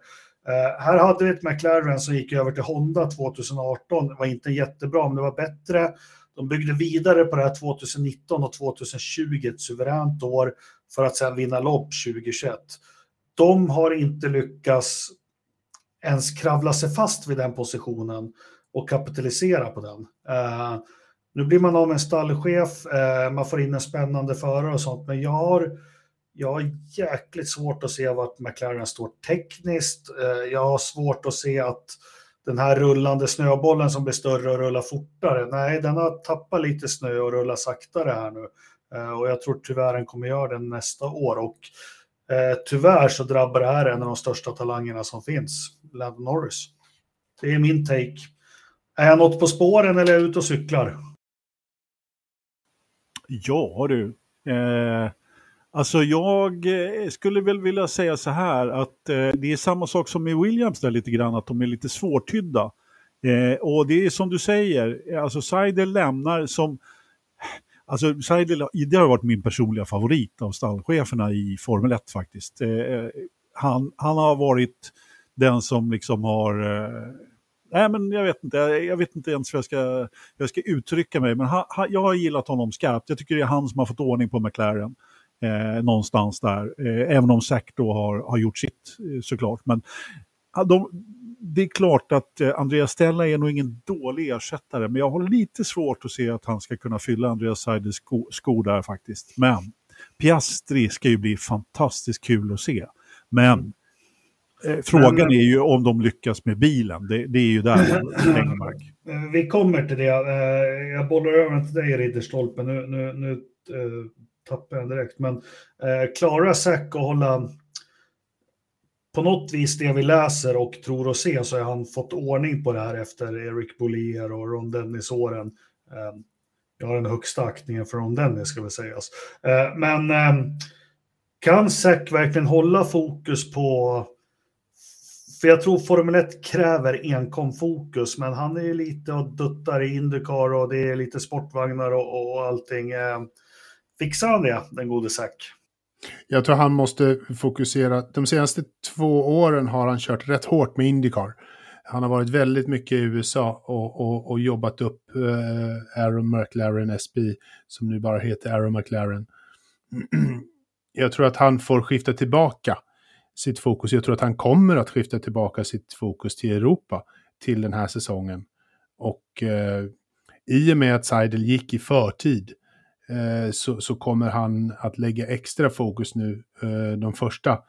Eh, här hade vi ett McLaren som gick över till Honda 2018. Det var inte jättebra, men det var bättre. De byggde vidare på det här 2019 och 2020, ett suveränt år, för att sedan vinna lopp 2021. De har inte lyckats ens kravla sig fast vid den positionen och kapitalisera på den. Eh, nu blir man av med en stallchef, eh, man får in en spännande förare och sånt, men jag har, jag har jäkligt svårt att se vart McLaren står tekniskt. Eh, jag har svårt att se att den här rullande snöbollen som blir större och rullar fortare, nej, den har tappat lite snö och rullar saktare här nu. Eh, och jag tror tyvärr den kommer göra det nästa år. Och eh, tyvärr så drabbar det här en av de största talangerna som finns, Landon Norris. Det är min take. Är jag något på spåren eller är jag ute och cyklar? Ja du. Eh, alltså jag eh, skulle väl vilja säga så här att eh, det är samma sak som med Williams där lite grann, att de är lite svårtydda. Eh, och det är som du säger, eh, alltså Seidel lämnar som... Alltså Seidel, det har varit min personliga favorit av stallcheferna i Formel 1 faktiskt. Eh, eh, han, han har varit den som liksom har eh, nej men jag vet inte, jag vet inte ens hur jag ska, hur jag ska uttrycka mig, men ha, ha, jag har gillat honom skarpt. Jag tycker det är han som har fått ordning på McLaren. Eh, någonstans där, eh, även om Zack då har, har gjort sitt eh, såklart. Men de, det är klart att eh, Andreas Stella är nog ingen dålig ersättare, men jag har lite svårt att se att han ska kunna fylla Andreas Seiders sko, skor där faktiskt. Men Piastri ska ju bli fantastiskt kul att se. Men mm frågan Men, är ju om de lyckas med bilen. Det, det är ju där Engmark. Eh, vi kommer till det. Eh, jag bollar över till dig Ridderstolpe. Nu, nu, nu tappar jag direkt. Men klarar Zack att hålla på något vis det vi läser och tror och ser så har han fått ordning på det här efter Eric Bollier och Ron Dennis-åren. Jag har den högsta aktningen för Ron Dennis ska vi sägas. Men kan Zack verkligen hålla fokus på för jag tror Formel 1 kräver enkom fokus, men han är ju lite och duttar i Indycar och det är lite sportvagnar och, och allting. Eh, fixar han det, den gode Zack? Jag tror han måste fokusera. De senaste två åren har han kört rätt hårt med Indycar. Han har varit väldigt mycket i USA och, och, och jobbat upp eh, Aaron McLaren SB, som nu bara heter Aaron McLaren. jag tror att han får skifta tillbaka sitt fokus. Jag tror att han kommer att skifta tillbaka sitt fokus till Europa till den här säsongen. Och eh, i och med att Seidel gick i förtid eh, så, så, kommer han att lägga extra fokus nu eh, de första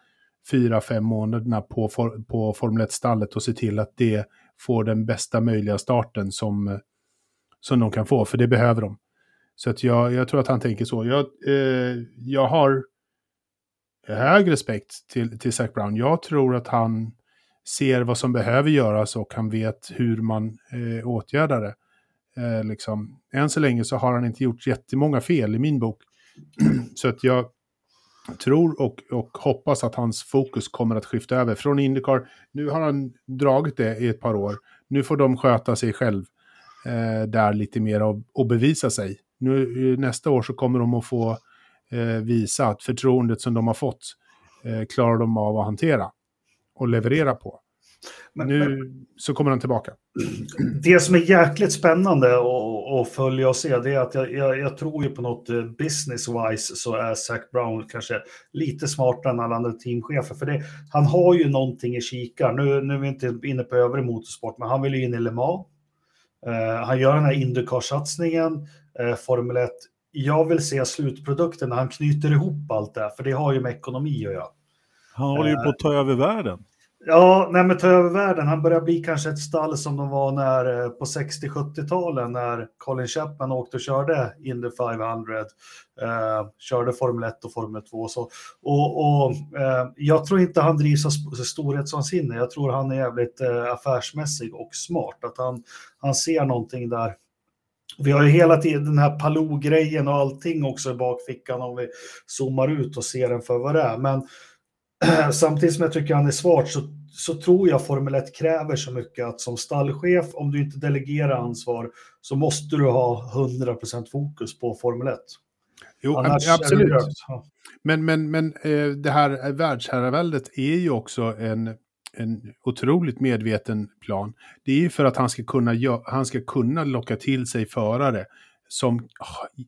fyra, fem månaderna på, for, på Formel 1-stallet och se till att det får den bästa möjliga starten som, som de kan få, för det behöver de. Så att jag, jag tror att han tänker så. Jag, eh, jag har hög respekt till, till Zac Brown. Jag tror att han ser vad som behöver göras och han vet hur man eh, åtgärdar det. Eh, liksom. Än så länge så har han inte gjort jättemånga fel i min bok. så att jag tror och, och hoppas att hans fokus kommer att skifta över från Indycar. Nu har han dragit det i ett par år. Nu får de sköta sig själv eh, där lite mer och, och bevisa sig. Nu, eh, nästa år så kommer de att få eh, visa att förtroendet som de har fått eh, klarar de av att hantera och leverera på. Men, nu men, så kommer han tillbaka. Det som är jäkligt spännande att följa och se det är att jag, jag, jag tror ju på något eh, business-wise så är Zac Brown kanske lite smartare än alla andra teamchefer. För det, han har ju någonting i kikar. Nu, nu är vi inte inne på övrig motorsport, men han vill ju in i Le Mans. Uh, han gör den här Indycar-satsningen, uh, Formel 1 jag vill se slutprodukten när han knyter ihop allt det, för det har ju med ekonomi att göra. Han håller ju på att ta över världen. Ja, nej men ta över världen. Han börjar bli kanske ett stall som de var när, eh, på 60-70-talen när Colin Chapman åkte och körde Indy 500. Eh, körde Formel 1 och Formel 2. Så, och, och eh, jag tror inte han drivs av storhetsvansinne. Jag tror han är jävligt eh, affärsmässig och smart. Att han, han ser någonting där vi har ju hela tiden den här Palou-grejen och allting också i bakfickan om vi zoomar ut och ser den för vad det är. Men samtidigt som jag tycker han är svart så, så tror jag Formel 1 kräver så mycket att som stallchef, om du inte delegerar ansvar, så måste du ha 100% fokus på Formel 1. Jo, Annars absolut. Men, men, men eh, det här världsherraväldet är ju också en en otroligt medveten plan. Det är ju för att han ska kunna, han ska kunna locka till sig förare som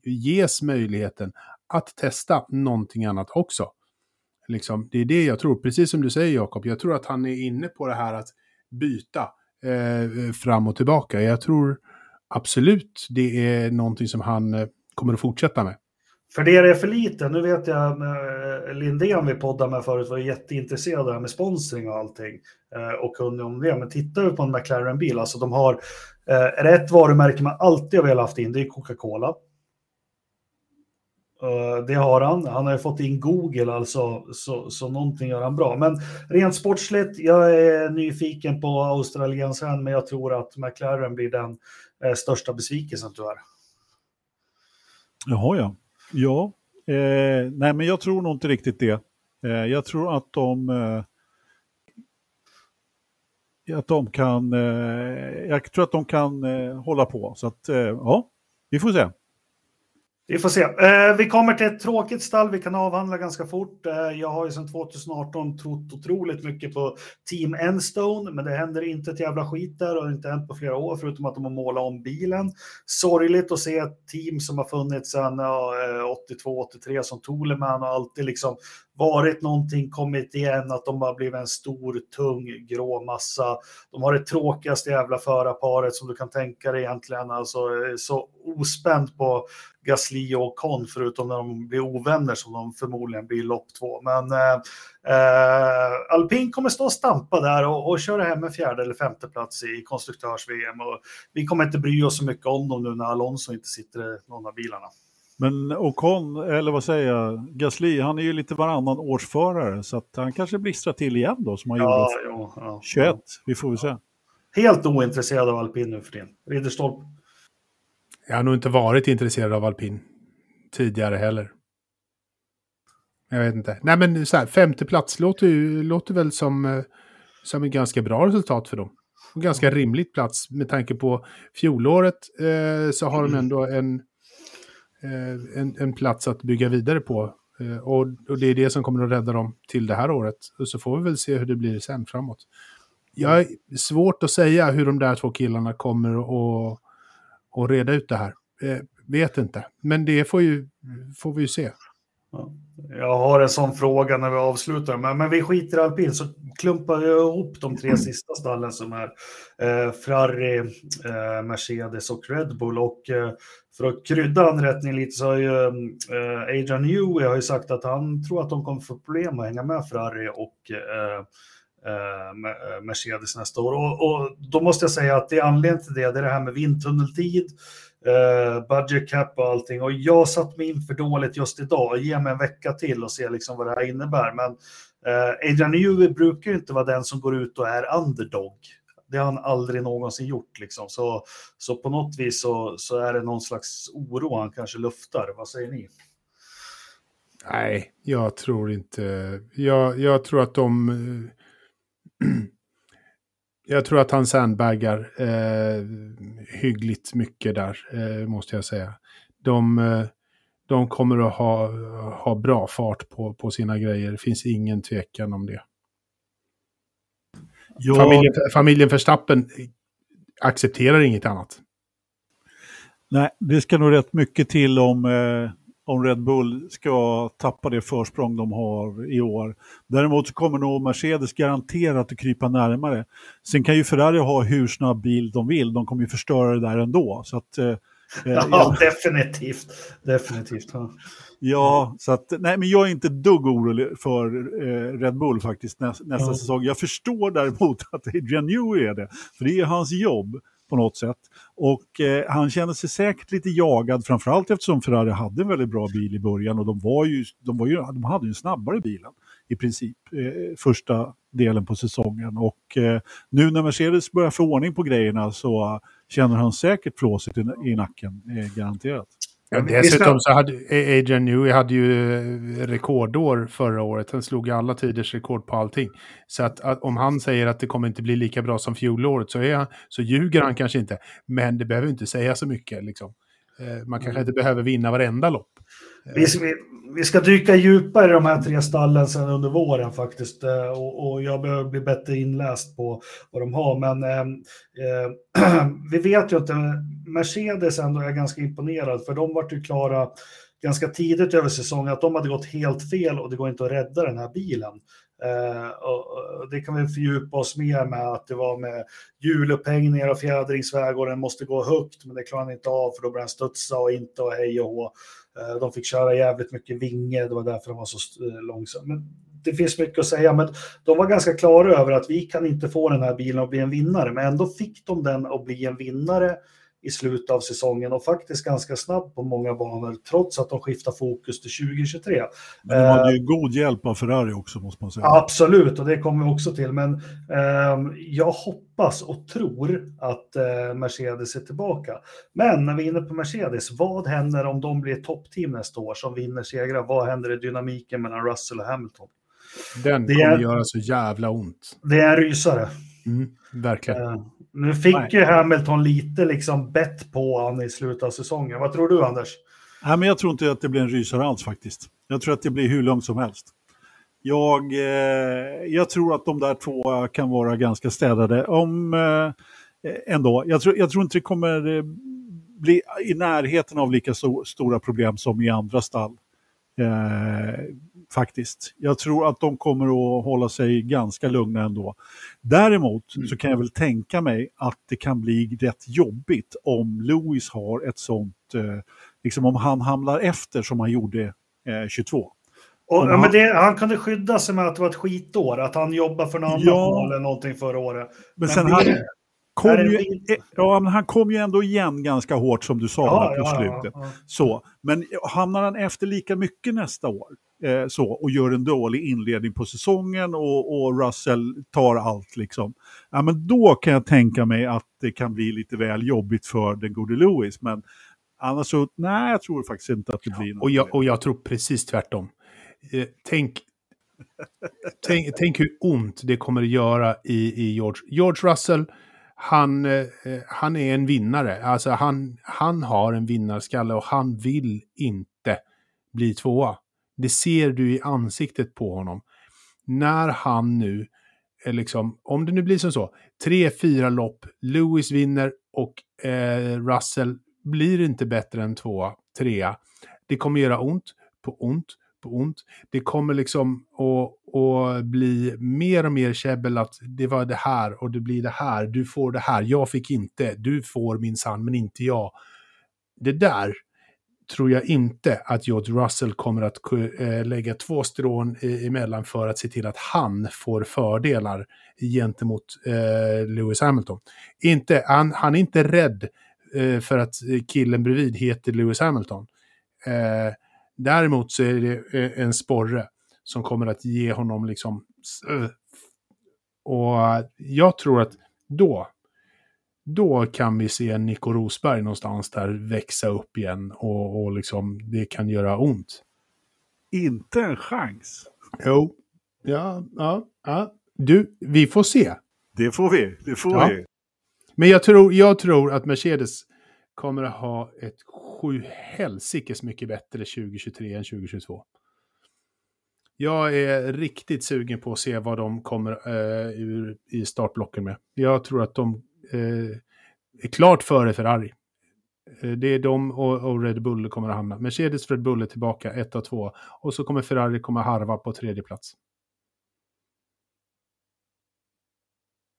ges möjligheten att testa någonting annat också. Liksom, det är det jag tror, precis som du säger Jakob, jag tror att han är inne på det här att byta eh, fram och tillbaka. Jag tror absolut det är någonting som han eh, kommer att fortsätta med. För det är för lite. Nu vet jag eh, Lindén vi poddade med förut var jätteintresserad av det här med sponsring och allting eh, och kunde om det. Men tittar vi på en McLaren-bil, alltså de har, eh, är det ett varumärke man alltid har velat haft in, det är Coca-Cola. Det har han. Han har ju fått in Google, alltså, så, så någonting gör han bra. Men rent sportsligt, jag är nyfiken på australiensaren, men jag tror att McLaren blir den största besvikelsen tyvärr. Jaha, ja. Ja, eh, nej men jag tror nog inte riktigt det. Eh, jag tror att de eh, att de kan, eh, jag tror att de kan eh, hålla på. Så att, eh, ja, vi får se. Vi får se. Eh, vi kommer till ett tråkigt stall vi kan avhandla ganska fort. Eh, jag har ju sedan 2018 trott otroligt mycket på Team Enstone, men det händer inte ett jävla skit där och inte hänt på flera år, förutom att de har målat om bilen. Sorgligt att se ett team som har funnits sedan ja, eh, 82-83 som Toleman och alltid liksom varit någonting, kommit igen, att de har blivit en stor, tung, grå massa. De har det tråkigaste jävla förarparet som du kan tänka dig egentligen. Alltså så ospänt på Gasly och Con, förutom när de blir ovänner som de förmodligen blir lopp två. Men eh, eh, Alpin kommer stå och stampa där och, och köra hem en fjärde eller femte plats i konstruktörs-VM. Vi kommer inte bry oss så mycket om dem nu när Alonso inte sitter i någon av bilarna. Men Ocon, eller vad säger jag, Gasly, han är ju lite varannan årsförare så att han kanske blixtrar till igen då som han ja, gjorde ja, ja, 21. Vi får väl se. Helt ointresserad av alpin nu för tiden. Ridderstolpe. Jag har nog inte varit intresserad av alpin tidigare heller. Jag vet inte. Nej men så här, femte plats låter, ju, låter väl som, eh, som ett ganska bra resultat för dem. En ganska rimligt plats med tanke på fjolåret eh, så har de ändå en Eh, en, en plats att bygga vidare på. Eh, och, och, det är det som kommer att rädda dem till det här året. Och så får vi väl se hur det blir sen framåt. Jag är svårt att säga hur de där två killarna kommer att, att reda ut det här. Eh, vet inte. Men det får, ju, får vi ju se. Ja. Jag har en sån fråga när vi avslutar, men, men vi skiter i alpin så klumpar vi ihop de tre sista stallen som är eh, Ferrari, eh, Mercedes och Red Bull. Och eh, för att krydda anrättningen lite så har ju eh, Adrian Newey har ju sagt att han tror att de kommer få problem att hänga med Ferrari och eh, eh, Mercedes nästa år. Och, och, då måste jag säga att det är anledningen till det, det är det här med vindtunneltid, eh, budget cap och allting. Och jag satt mig in för dåligt just idag. Ge mig en vecka till och se liksom vad det här innebär. Men eh, Adrian Newey brukar ju inte vara den som går ut och är underdog. Det har han aldrig någonsin gjort. Liksom. Så, så på något vis så, så är det någon slags oro han kanske luftar. Vad säger ni? Nej, jag tror inte... Jag, jag tror att de... jag tror att han sandbaggar eh, hyggligt mycket där, eh, måste jag säga. De, eh, de kommer att ha, ha bra fart på, på sina grejer, det finns ingen tvekan om det. Ja. Familjen, familjen Verstappen accepterar inget annat. Nej, det ska nog rätt mycket till om, eh, om Red Bull ska tappa det försprång de har i år. Däremot kommer nog Mercedes garanterat att krypa närmare. Sen kan ju Ferrari ha hur snabb bil de vill, de kommer ju förstöra det där ändå. Så att, eh, Ja, ja, definitivt. Definitivt. Ja. ja, så att, nej, men jag är inte dugg orolig för eh, Red Bull faktiskt nä, nästa ja. säsong. Jag förstår däremot att Adrian Newey är det, för det är hans jobb på något sätt. Och eh, han känner sig säkert lite jagad, framförallt eftersom Ferrari hade en väldigt bra bil i början och de, var ju, de, var ju, de hade ju en snabbare bilen i princip eh, första delen på säsongen. Och eh, nu när Mercedes börjar få ordning på grejerna så känner han säkert flåset i, i nacken, eh, garanterat. Ja, dessutom så hade Adrian Newey hade ju eh, rekordår förra året. Han slog alla tiders rekord på allting. Så att, att, om han säger att det kommer inte bli lika bra som fjolåret så, är han, så ljuger han kanske inte. Men det behöver inte säga så mycket. Liksom. Eh, man kanske inte behöver vinna varenda lopp. Vi, vi, ska dyka djupare i de här tre stallen sen under våren faktiskt. Eh, och, och jag behöver bli bättre inläst på vad de har. Men eh, eh, vi vet ju att eh, Mercedes ändå är ganska imponerad för de vart ju klara ganska tidigt över säsongen att de hade gått helt fel och det går inte att rädda den här bilen. Eh, och det kan vi fördjupa oss mer med att det var med hjulupphängningar och fjädringsväg och den måste gå högt men det klarar han inte av för då börjar den studsa och inte och hej och hå. Eh, de fick köra jävligt mycket vinge, det var därför de var så eh, långsamma. Men det finns mycket att säga, men de var ganska klara över att vi kan inte få den här bilen att bli en vinnare, men ändå fick de den att bli en vinnare i slutet av säsongen och faktiskt ganska snabbt på många banor trots att de skiftar fokus till 2023. Men de hade ju uh, god hjälp av Ferrari också måste man säga. Absolut, och det kommer vi också till. Men uh, jag hoppas och tror att uh, Mercedes är tillbaka. Men när vi är inne på Mercedes, vad händer om de blir toppteam nästa år som vinner segrar? Vad händer i dynamiken mellan Russell och Hamilton? Den det kommer är, göra så jävla ont. Det är en rysare. Mm, verkligen. Uh, nu fick Nej. ju Hamilton lite liksom bett på honom i slutet av säsongen. Vad tror du, Anders? Nej, men jag tror inte att det blir en rysare alls faktiskt. Jag tror att det blir hur långt som helst. Jag, eh, jag tror att de där två kan vara ganska städade. Om, eh, ändå, jag tror, jag tror inte det kommer eh, bli i närheten av lika so stora problem som i andra stall. Eh, faktiskt. Jag tror att de kommer att hålla sig ganska lugna ändå. Däremot mm. så kan jag väl tänka mig att det kan bli rätt jobbigt om Lewis har ett sånt, eh, liksom om han hamnar efter som han gjorde eh, 22. Och, ja, men det, han kunde skydda sig med att det var ett skitår, att han jobbade för någon annan ja, eller någonting förra året. Men, men sen det, han, kom ju, eh, ja, men han kom ju ändå igen ganska hårt som du sa ja, på ja, slutet. Ja, så, men hamnar han efter lika mycket nästa år eh, så, och gör en dålig inledning på säsongen och, och, Russell tar allt, liksom, ja, men då kan jag tänka mig att det kan bli lite väl jobbigt för den gode Lewis. Men annars så, nej, jag tror faktiskt inte att det blir något. Och jag, och jag tror precis tvärtom. Eh, tänk, tänk, tänk hur ont det kommer att göra i, i George. George Russell han, eh, han är en vinnare. Alltså han, han har en vinnarskalle och han vill inte bli tvåa. Det ser du i ansiktet på honom. När han nu, liksom, om det nu blir som så, tre, fyra lopp, Lewis vinner och eh, Russell blir inte bättre än tvåa, trea. Det kommer göra ont på ont på ont. Det kommer liksom att, att bli mer och mer käbbel att det var det här och det blir det här. Du får det här, jag fick inte. Du får min sann, men inte jag. Det där tror jag inte att George Russell kommer att eh, lägga två strån emellan för att se till att han får fördelar gentemot eh, Lewis Hamilton. Inte, han, han är inte rädd eh, för att killen bredvid heter Lewis Hamilton. däremot så är det en sporre som kommer att ge honom liksom... och jag tror att då då kan vi se Nico Rosberg någonstans där växa upp igen och, och liksom det kan göra ont. Inte en chans. Jo, ja, ja, ja. Du, vi får se. Det får vi, det får ja. vi. Men jag tror, jag tror att Mercedes kommer att ha ett sju helsikes mycket bättre 2023 än 2022. Jag är riktigt sugen på att se vad de kommer uh, ur, i startblocken med. Jag tror att de är klart före Ferrari. Eh, det är de och, Red Bull kommer att hamna. Mercedes, Red Bull är tillbaka, ett och två. Och så kommer Ferrari komma harva på tredje plats.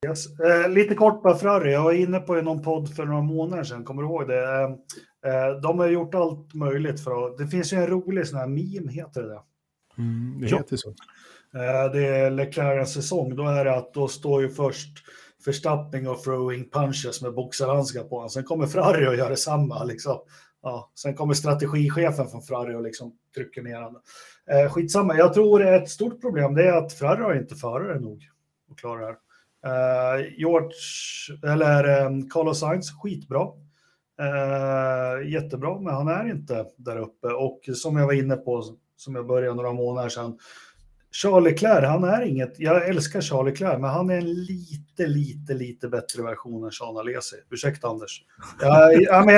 Yes. Eh, lite kort på Ferrari. Jag var inne på någon podd för några månader sedan, kommer du ihåg det? Eh, eh, de har gjort allt möjligt för att... Det finns ju en rolig sån här meme, heter det mm, Det heter så. Eh, det är Leclercs säsong. Då är det att då står ju först Förstappning och throwing punches med boxarhandskar på honom. Sen kommer Ferrari och gör detsamma. Liksom. Ja, sen kommer strategichefen från Ferrari och liksom trycker ner honom. Eh, skitsamma, jag tror ett stort problem det är att Ferrari har inte förare nog att klara det här. Eh, George, eller eh, Carlos Sainz, skitbra. Eh, jättebra, men han är inte där uppe. Och som jag var inne på, som jag började några månader sedan, Charlie Leclerc, han är inget, jag älskar Charlie Leclerc, men han är en lite, lite, lite bättre version än Sean Alesi. Ursäkta Anders. Jag, jag, men,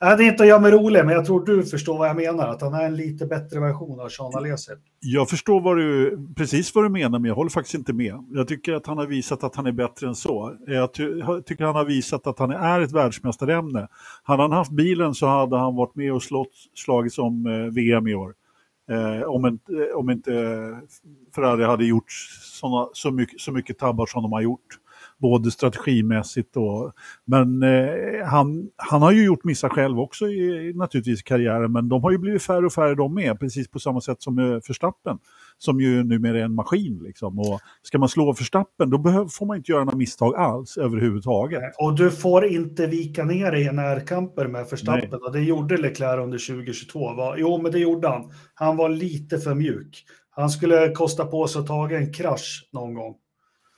jag, det är inte att göra mig rolig, men jag tror du förstår vad jag menar, att han är en lite bättre version av Sean Alesi. Jag förstår vad du, precis vad du menar, men jag håller faktiskt inte med. Jag tycker att han har visat att han är bättre än så. Jag ty tycker han har visat att han är ett världsmästarämne. Hade han haft bilen så hade han varit med och slått, slagits om eh, VM i år. Eh, om, inte, eh, om inte Ferrari hade gjort såna, så, mycket, så mycket tabbar som de har gjort både strategimässigt och... Men eh, han, han har ju gjort missar själv också i, naturligtvis i karriären, men de har ju blivit färre och färre de med, precis på samma sätt som eh, Förstappen, som ju numera är en maskin. Liksom. Och ska man slå Förstappen, då får man inte göra några misstag alls överhuvudtaget. Och du får inte vika ner dig i närkamper med Förstappen, och det gjorde Leclerc under 2022. Va? Jo, men det gjorde han. Han var lite för mjuk. Han skulle kosta på sig att ta en krasch någon gång.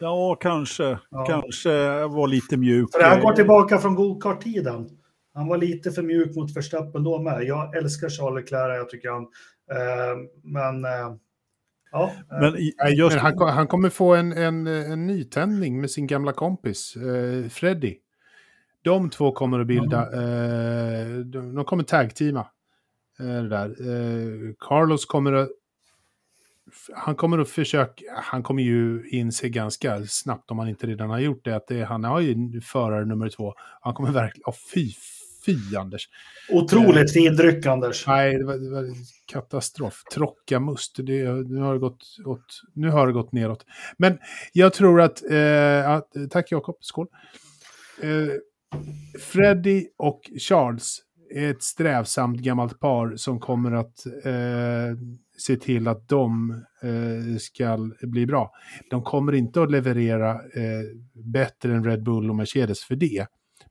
Ja, kanske. Ja. Kanske var lite mjuk. För han går tillbaka från gokart-tiden. Han var lite för mjuk mot Verstappen då med. Jag älskar Charles Leclerc, jag tycker han. Eh, men... Eh, ja. Men, just... men han, han, kommer få en, en, en nytändning med sin gamla kompis, eh, Freddy. De två kommer att bilda, mm. de, de kommer tag-teama. Eh, där. Eh, Carlos kommer att han kommer att försöka, han kommer ju inse ganska snabbt om han inte redan har gjort det, att det, han har ju förare nummer två. Han kommer verkligen, oh, fy, fy Anders. Otroligt eh, fin dryck Anders. Nej, det var, det var katastrof. Trocka must, det, nu, har det gått åt, nu har det gått neråt. Men jag tror att, eh, att tack Jakob, skål. Eh, Freddy och Charles är ett strävsamt gammalt par som kommer att eh, se till att de eh, ska bli bra. De kommer inte att leverera eh, bättre än Red Bull och Mercedes för det.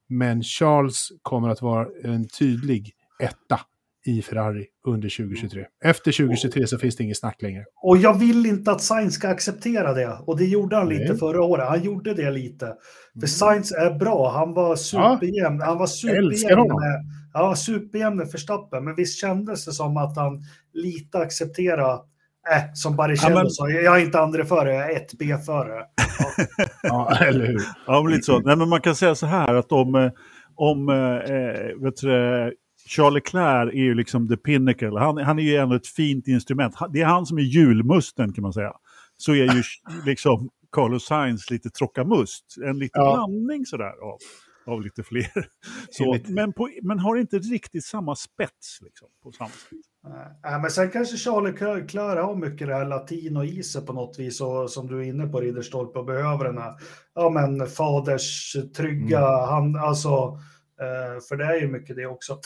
Men Charles kommer att vara en tydlig etta i Ferrari under 2023. Efter 2023 så finns det inget snack längre. Och jag vill inte att Sainz ska acceptera det. Och det gjorde han Nej. lite förra året. Han gjorde det lite. För mm. Sainz är bra. Han var superjämn. Ja, han var superjämn med, ja, superjämn med Verstappen. Men visst kändes det som att han lite accepterade Äh, som Barrichello ja, men... sa, jag är inte andre före, jag är ett B-förare. Ja. Ja, eller hur? Ja, men lite så. Nej, men man kan säga så här att om, eh, om eh, vet du, Charles Leclerc är ju liksom the pinnacle. Han, han är ju ändå ett fint instrument. Det är han som är julmusten kan man säga. Så är ju liksom Carlos Sainz lite trockamust. En liten ja. blandning sådär av, av lite fler. Så, men, på, men har inte riktigt samma spets liksom, på samma sätt. Äh, men sen kanske Charlie Claire har mycket det här latino i sig på något vis och som du är inne på Ridderstolpe och behöver den här ja, men faders trygga mm. hand, alltså eh, för det är ju mycket det också.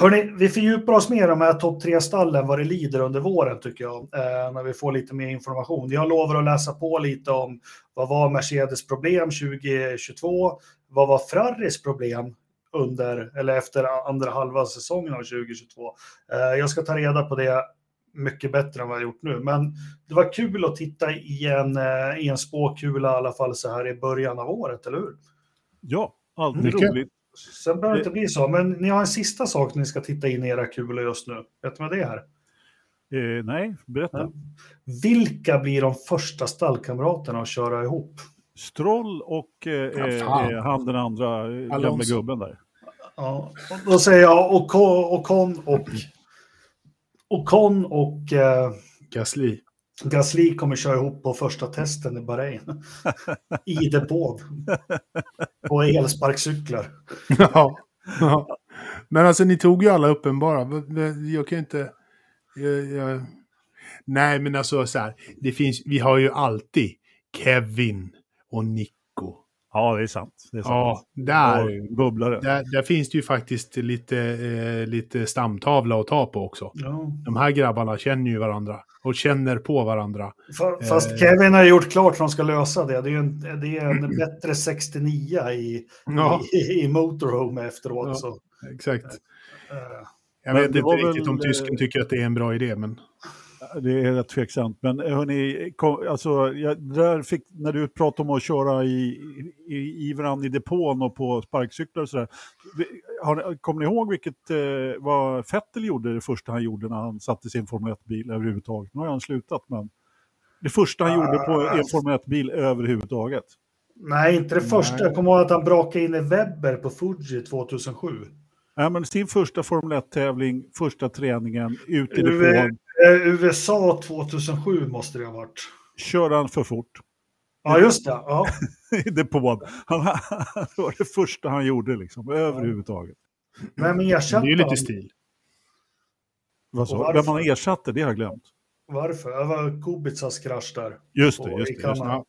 Hörrni, vi fördjupar oss mer i de här topp tre stallen vad det lider under våren tycker jag, eh, när vi får lite mer information. Jag lovar att läsa på lite om vad var Mercedes problem 2022? Vad var Ferraris problem under eller efter andra halva säsongen av 2022? Eh, jag ska ta reda på det mycket bättre än vad jag gjort nu, men det var kul att titta i en, eh, i en spåkula i alla fall så här i början av året, eller hur? Ja, alltid mycket. roligt. Sen behöver det inte bli så, men ni har en sista sak ni ska titta in i era kulor just nu. Vet du vad det är? Eh, nej, berätta. Ja. Vilka blir de första stallkamraterna att köra ihop? Stroll och eh, ja, eh, han den andra eh, Alonso. gamla gubben där. Ja, då säger jag Ocon och, och, Ocon och eh, Gasly. Gasly kommer köra ihop på första testen i Bahrain. I depån. På elsparkcyklar. Ja, ja. Men alltså ni tog ju alla uppenbara. Jag kan inte... Jag, jag... Nej, men alltså så här. Det finns, vi har ju alltid Kevin och Nick Ja, det är sant. Det är sant. Ja, där, bubblare. Där, där, finns det ju faktiskt lite, eh, lite stamtavla att ta på också. Ja. De här grabbarna känner ju varandra och känner på varandra. Fast eh, Kevin har gjort klart att de ska lösa det. Det är en, det är en bättre 69 i, ja. i, i motorhome efteråt. Ja, så. Exakt. Uh, jag vet inte riktigt väl, om tysken tycker att det är en bra idé, men det är rätt tveksamt. Men eh, hörni, kom, alltså, jag, där fick, när du pratade om att köra i, i, i varandra i depån och på sparkcyklar och sådär. Kommer ni ihåg vilket, eh, vad Fettel gjorde det första han gjorde när han satte sin Formel 1-bil överhuvudtaget? Nu har han slutat, men det första han uh, gjorde på en Formel 1-bil överhuvudtaget. Nej, inte det första. Nej. Jag kommer ihåg att han brakade in i Webber på Fuji 2007. Ja, men sin första Formel 1-tävling, första träningen, ut i depån. Eh, USA 2007 måste det ha varit. Körde han för fort? Ja, just det. Ja. I depån. Han, det var det första han gjorde liksom, överhuvudtaget. Vem ersatte Det är ju lite stil. Vad så? Vem han ersatte, det har jag glömt. Varför? Det var Kubicas krasch där. Just det, just det. Just det.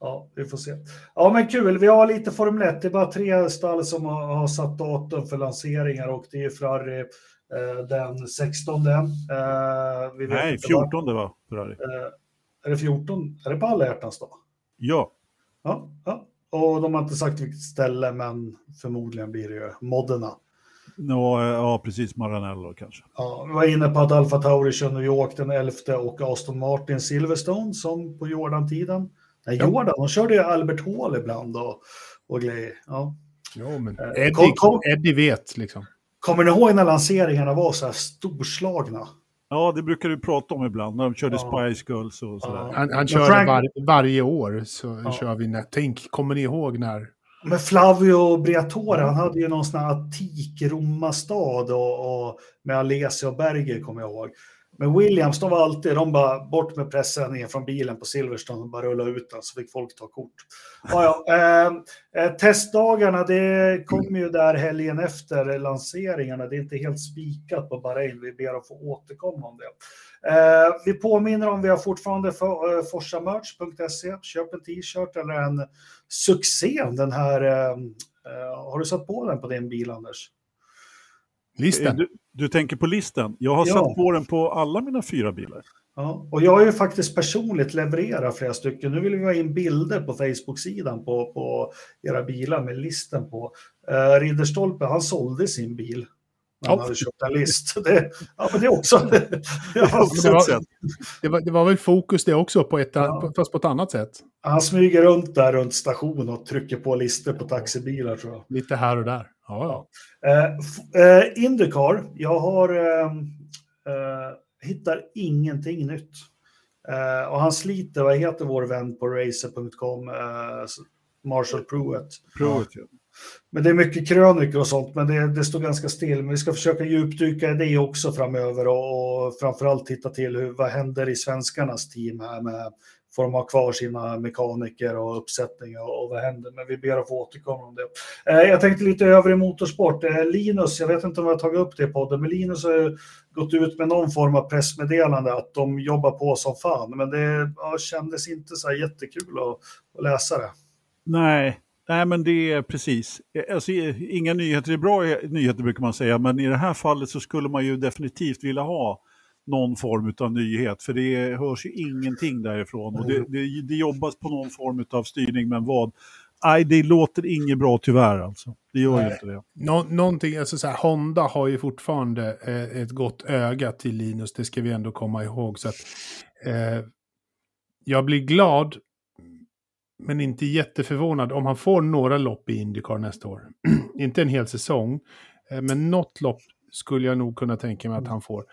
Ja, vi får se. Ja, men kul. Vi har lite Formel 1. Det är bara tre stall som har, har satt datum för lanseringar och det är Ferrari, den 16. Eh, Nej, 14 var, var Ferrari. Eh, är det 14? Är det på alla hjärtans dag? Ja. ja. Ja, och de har inte sagt vilket ställe, men förmodligen blir det ju Modena. Ja, ja, precis. Maranello kanske. Ja, vi var inne på att Alfa Tauri kör New York den 11 och Aston Martin Silverstone som på Jordan-tiden. Nej, Jordan, de körde ju Albert Hall ibland och, och grejer. Ja. Jo, men Eddie, kom, kom, Eddie vet liksom. Kommer ni ihåg när lanseringarna var så här storslagna? Ja, det brukar du prata om ibland när de körde ja. Spice Girls och sådär. Ja. Han, han kör Frank... var, varje år så ja. kör vi. Tänk, kommer ni ihåg när? Men Flavio Briatore, han hade ju någon sån här antik Romastad och, och med Alesia och Berger kommer jag ihåg. Men Williams, de var alltid, de bara bort med pressen från bilen på Silverstone och bara rulla ut den så fick folk ta kort. Ja, ja. Eh, eh testdagarna, det kommer ju där helgen efter lanseringarna. Det är inte helt spikat på Bahrain. Vi ber att få återkomma om det. Eh, vi påminner om vi har fortfarande for, eh, forsamerch.se. Köp en t-shirt eller en succé. Den här, eh, eh, har du satt på den på din bil, Anders? Listen. Du, du tänker på listen? Jag har ja. satt på den på alla mina fyra bilar. Ja, och jag har ju faktiskt personligt levererat flera stycken. Nu vill vi ha in bilder på Facebook-sidan på, på era bilar med listen på. Uh, Ridderstolpe, han sålde sin bil. Han ja. hade köpt en list. Det, ja, men det också. ja, det, var, det, var, det var väl fokus det också, på ett, ja. fast på ett annat sätt. Han smyger runt där runt stationen och trycker på listor på taxibilar tror jag. Lite här och där. Ja, ja. Uh, uh, Indycar, jag har uh, hittar ingenting nytt. Uh, och han sliter, vad heter vår vän på racer.com, uh, Marshall Pruitt. Pruitt ja. Men det är mycket krönikor och sånt, men det, det, står ganska still. Men vi ska försöka djupdyka i det också framöver och, och framförallt titta till hur, vad händer i svenskarnas team här med får de ha kvar sina mekaniker och uppsättningar och vad händer. Men vi ber att få återkomma om det. Eh, jag tänkte lite över i motorsport. Eh, Linus, jag vet inte om jag har tagit upp det i podden, men Linus har gått ut med någon form av pressmeddelande att de jobbar på som fan. Men det ja, kändes inte så här jättekul att, att läsa det. Nej, Nej, men det är precis. Eh, alltså, eh, inga nyheter är bra eh, nyheter brukar man säga, men i det här fallet så skulle man ju definitivt vilja ha någon form av nyhet, för det hörs ju ingenting därifrån. Och det, det, det jobbas på någon form av styrning, men vad? Nej, det låter inget bra tyvärr alltså. Det gör ju inte det. Nå någonting, alltså så här, Honda har ju fortfarande eh, ett gott öga till Linus, det ska vi ändå komma ihåg. Så att, eh, jag blir glad, men inte jätteförvånad om han får några lopp i Indycar nästa år. inte en hel säsong, eh, men något lopp skulle jag nog kunna tänka mig att han får.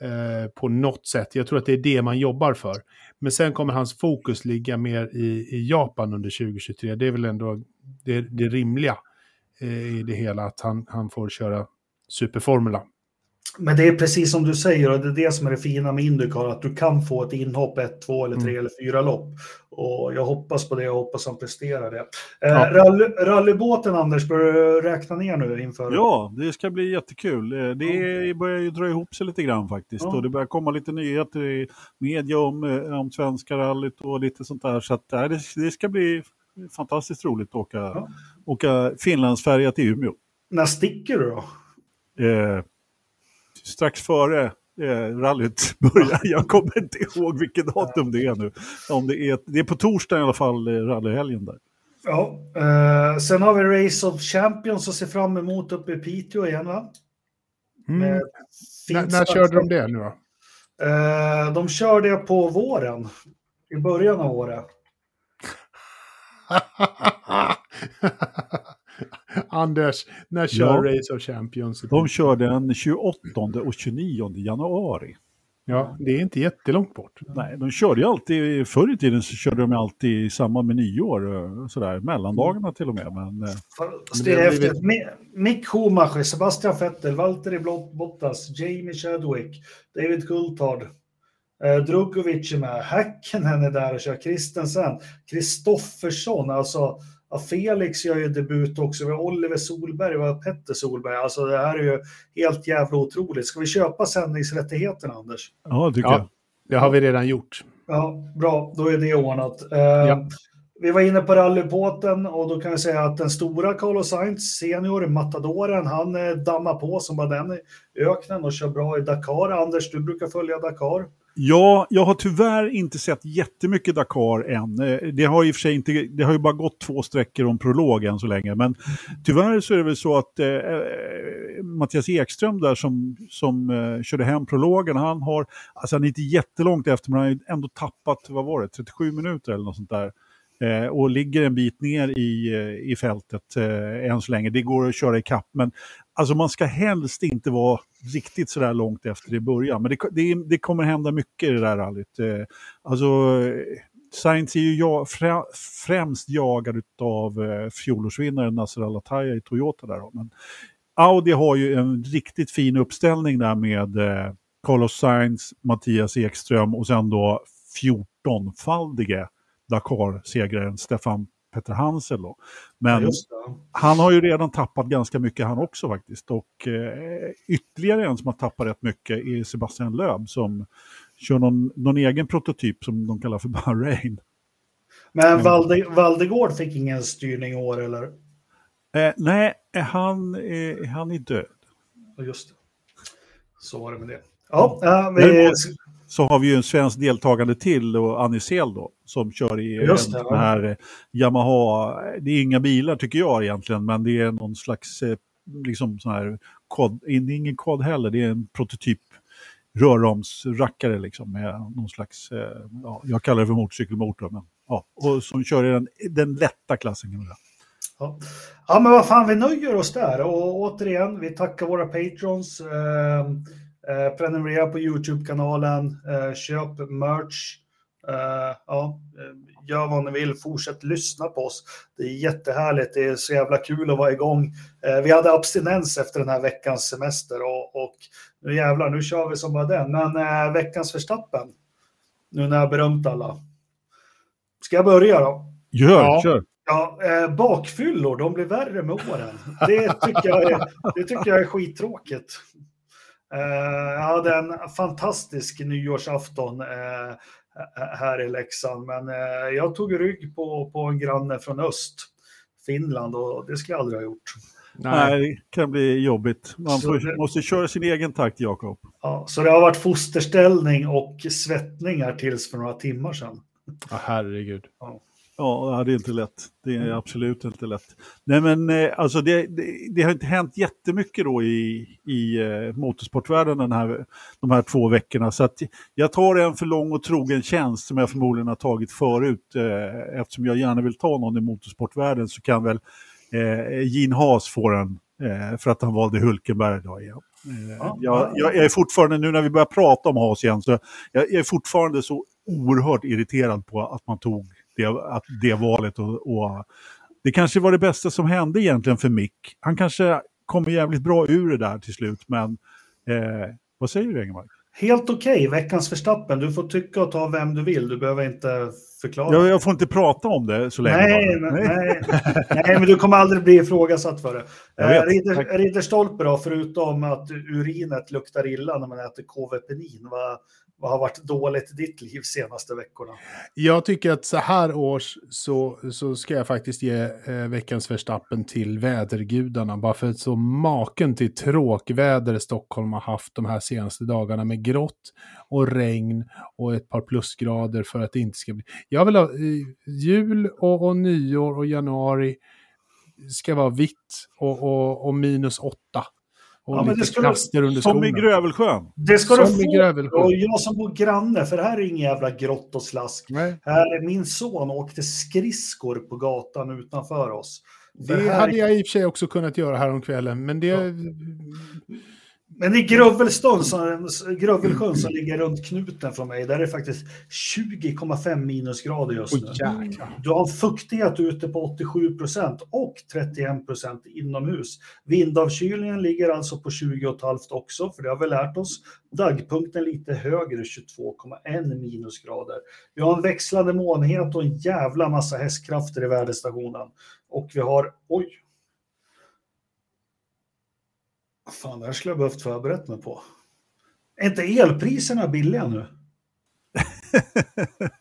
Eh, på något sätt. Jag tror att det är det man jobbar för. Men sen kommer hans fokus ligga mer i, i Japan under 2023. Det är väl ändå det, det rimliga eh, i det hela, att han, han får köra superformula. Men det är precis som du säger och det är det som är det fina med Indycar, att du kan få ett inhopp, ett, två eller tre mm. eller fyra lopp. Och jag hoppas på det och hoppas han presterar det. Eh, ja. rally, rallybåten, Anders, börjar du räkna ner nu inför? Ja, det ska bli jättekul. Eh, det börjar ju dra ihop sig lite grann faktiskt. Ja. Och det börjar komma lite nyheter i media om, eh, om svenska rallyt och lite sånt där. Så att, det, det ska bli fantastiskt roligt att åka, ja. åka Finlandsfärja till Umeå. När sticker du då? Eh, strax före eh, rallyt börjar. Jag kommer inte ihåg vilket datum det är nu. Om det, är, det är på torsdag i alla fall, eh, rallyhelgen där. Ja, eh, sen har vi Race of Champions att se fram emot uppe i Piteå igen va? Mm. När, när körde de det nu då? Eh, de körde det på våren, i början av året. Anders, när kör ja. Race of Champions? De kör den 28 och 29 januari. Ja, det är inte jättelångt bort. Nej, de körde ju alltid, förr i tiden så körde de alltid i samband med nyår, eh, sådär, mellandagarna till och med. Men, eh, det är efter Mick Schumacher, Sebastian Vettel, Valtteri Bottas, Jamie Chadwick, David Coulthard, eh, Drugovic är med, Häkkinen är där och kör, Kristensen, Kristoffersson, alltså Ja, Felix gör ju debut också. Vi har Oliver Solberg och Petter Solberg. Alltså det här är ju helt jävla otroligt. Ska vi köpa sändningsrättigheterna, Anders? Ja, tycker ja, jag. Det har vi redan gjort. Ja, bra. Då är det ordnat. Eh, ja. Vi var inne på rallybåten och då kan vi säga att den stora Carlos Sainz, senior, matadoren, han eh, dammar på som bara den i öknen och kör bra i Dakar. Anders, du brukar följa Dakar. Ja, jag har tyvärr inte sett jättemycket Dakar än. Eh, det har i för sig inte, det har ju bara gått två sträckor om prolog än så länge. Men tyvärr så är det väl så att eh, eh, Mattias Ekström där som, som eh, körde hem prologen, han har, alltså han är inte jättelångt efter men han har ändå tappat, vad var det, 37 minuter eller något sånt där. Eh, och ligger en bit ner i, eh, i fältet eh, än så länge. Det går att köra i kapp men alltså man ska helst inte vara riktigt så där långt efter i början. Men det, det, det kommer hända mycket i det där rallyt. Eh, alltså, Sainz är ju jag, främst jagad av eh, fjolårsvinnaren Nasser al i Toyota. Där, men Audi har ju en riktigt fin uppställning där med eh, Carlos Sainz, Mattias Ekström och sen då 14-faldige Dakar-segraren Stefan Petter Hansel. Då. Men ja, han har ju redan tappat ganska mycket han också faktiskt. Och eh, ytterligare en som har tappat rätt mycket är Sebastian Löb som kör någon, någon egen prototyp som de kallar för Bahrain. Men Valde, Valdegård fick ingen styrning i år eller? Eh, nej, han, eh, han är död. Just det. Så var det med det. Ja, ja vi så har vi ju en svensk deltagande till, och Anisel då, som kör i Just den här eh, Yamaha. Det är inga bilar tycker jag egentligen, men det är någon slags, eh, liksom sån här, kod, ingen kod heller, det är en prototyp rörramsrackare liksom med någon slags, eh, ja, jag kallar det för motorcykelmotor, men ja, och som kör i den, den lätta klassen. Ja. ja, men vad fan, vi nöjer oss där och återigen, vi tackar våra patrons. Eh, Eh, prenumerera på YouTube-kanalen, eh, köp merch. Eh, ja, eh, gör vad ni vill, fortsätt lyssna på oss. Det är jättehärligt, det är så jävla kul att vara igång. Eh, vi hade abstinens efter den här veckans semester och, och nu jävlar, nu kör vi som bara den. Men eh, veckans förstappen, nu när jag berömt alla. Ska jag börja då? Gör, Ja. kör. Ja, eh, bakfyllor, de blir värre med åren. Det tycker jag är, det tycker jag är skittråkigt. Eh, jag hade en fantastisk nyårsafton eh, här i Leksand, men eh, jag tog rygg på, på en granne från öst, Finland, och det skulle jag aldrig ha gjort. Nej, det kan bli jobbigt. Man får, det- måste köra sin egen takt, Jakob. Ja, så det har varit fosterställning och svettningar tills för några timmar sedan. Ja, herregud. Ja, det är inte lätt. Det är absolut inte lätt. Nej, men eh, alltså det, det, det har inte hänt jättemycket då i, i eh, motorsportvärlden den här, de här två veckorna. Så jag tar en för lång och trogen tjänst som jag förmodligen har tagit förut. Eh, eftersom jag gärna vill ta någon i motorsportvärlden så kan väl eh, Gene Haas få den eh, för att han valde Hulkenberg idag igen. Ja. jag, jag är fortfarande, nu när vi börjar prata om Haas igen, så jag, jag är fortfarande så oerhört irriterad på att man tog det, att det valet. Och, och, det kanske var det bästa som hände egentligen för Mick. Han kanske kommer jävligt bra ur det där till slut, men eh, vad säger du Engelmark? Helt okej, veckans Verstappen. Du får tycka och ta vem du vill. Du behöver inte förklara. Jag, jag får inte prata om det så länge. Nej, bara. nej, nej, men du kommer aldrig bli ifrågasatt för det. Eh, Ridder. Ridderstolpe då, förutom att urinet luktar illa när man äter KV-penin, vad, vad har varit dåligt i ditt liv senaste veckorna? Jag tycker att så här års så, så ska jag faktiskt ge eh, veckans Verstappen till vädergudarna. Bara för att så maken till tråkväder Stockholm har haft de här senaste dagarna med grått och regn och ett par plusgrader för att det inte ska bli... Jag vill ha eh, jul och, och nyår och januari ska vara vitt och, och, och minus åtta. Och Ja, men det lite knaster under Som i skorna. Grövelsjön. Det ska Som du få. Och jag som bor granne, för det här är ingen jävla grott och slask. Nej. Här, min son åkte skridskor på gatan utanför oss. För Det här- hade jag i och för sig också kunnat göra här om kvällen, men det... Men i Grövelsjön som, Grövelsjön som ligger runt knuten från mig, där är det faktiskt 20,5 minusgrader just nu. Du har fuktighet ute på 87 procent och 31 procent inomhus. Vindavkylningen ligger alltså på 20,5 också, för det har vi lärt oss. Dagpunkten lite högre, 22,1 minusgrader. Vi har en växlande molnighet och en jävla massa hästkrafter i väderstationen. Och vi har, oj. Fan, det här skulle jag behövt förberett mig på. Är inte elpriserna billiga nu?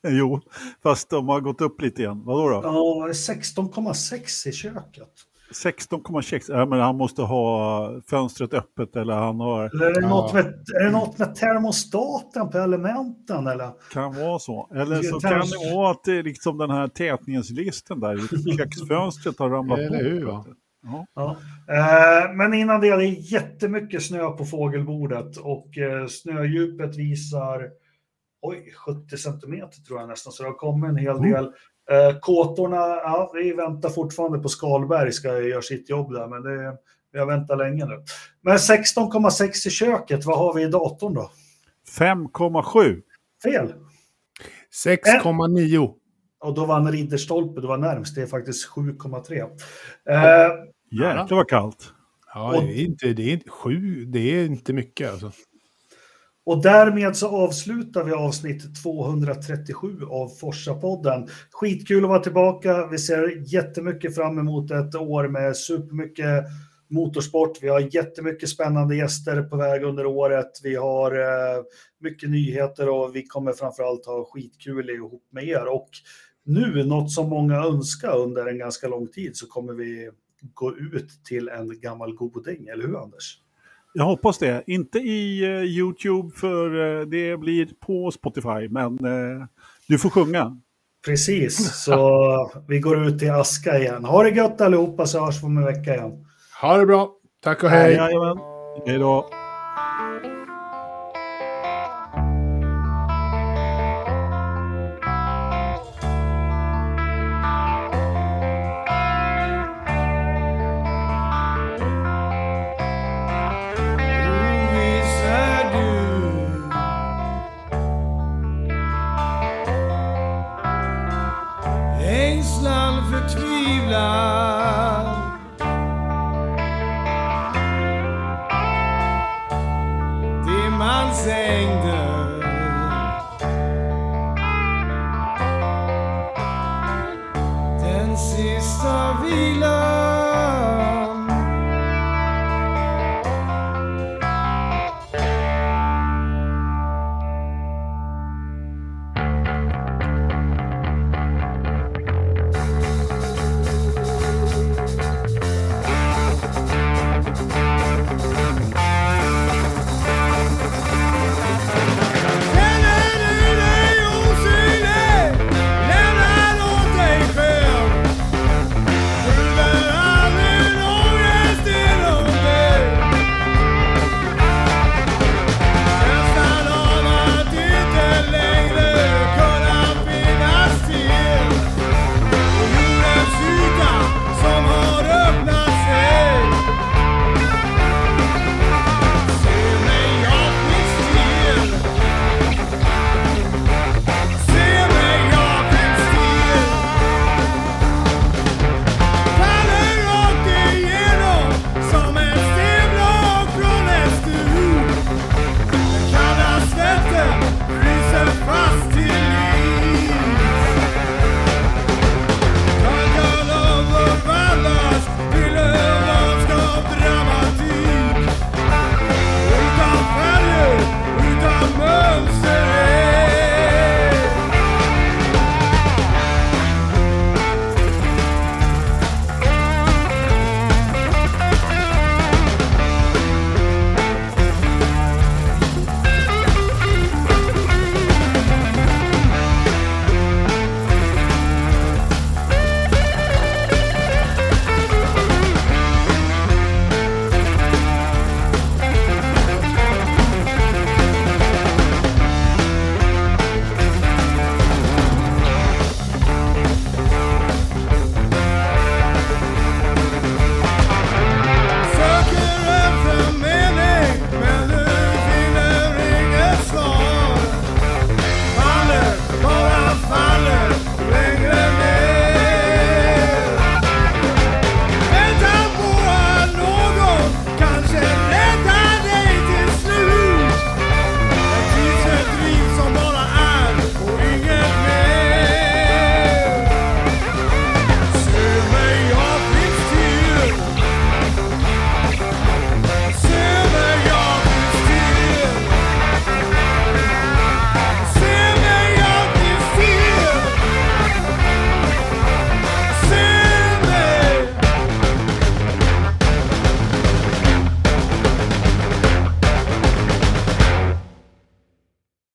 jo, fast de har gått upp lite igen. Vadå då? Ja, 16,6 i köket. 16,6. Ja, men han måste ha fönstret öppet eller han har... Eller är det, Ja. något med, är det något med termostaten på elementen? Eller? Kan vara så. Eller så Det kan det vara att det är liksom den här tätningslisten där i köksfönstret har ramlat Eller bort. hur, va? Ja. Ja. Eh, men innan det, det är jättemycket snö på fågelbordet och eh, snödjupet visar oj, 70 centimeter tror jag nästan, så det har kommit en hel Mm. del. Eh, kåtorna, ja, vi väntar fortfarande på Skalberg ska göra sitt jobb där, men det, vi har väntat länge nu. Men 16,6 i köket, vad har vi i datorn då? 5,7. Fel. 6,9. Och då vann Ridderstolpe, det var närmst, det är faktiskt 7,3. Eh, Jäklar vad kallt. Ja, det är inte, det är inte sju, det är inte mycket alltså. Och därmed så avslutar vi avsnitt 237 av Forsa-podden. Skitkul att vara tillbaka. Vi ser jättemycket fram emot ett år med supermycket motorsport. Vi har jättemycket spännande gäster på väg under året. Vi har eh, mycket nyheter och vi kommer framförallt ha skitkul ihop med er. Och nu, något som många önskar under en ganska lång tid, så kommer vi gå ut till en gammal goding, eller hur Anders? Jag hoppas det. Inte i eh, YouTube för eh, det blir på Spotify, men eh, du får sjunga. Precis, så vi går ut i aska igen. Ha det gött allihopa så hörs vi om en vecka igen. Ha det bra. Tack och hej. Jajamän. Hej då. now.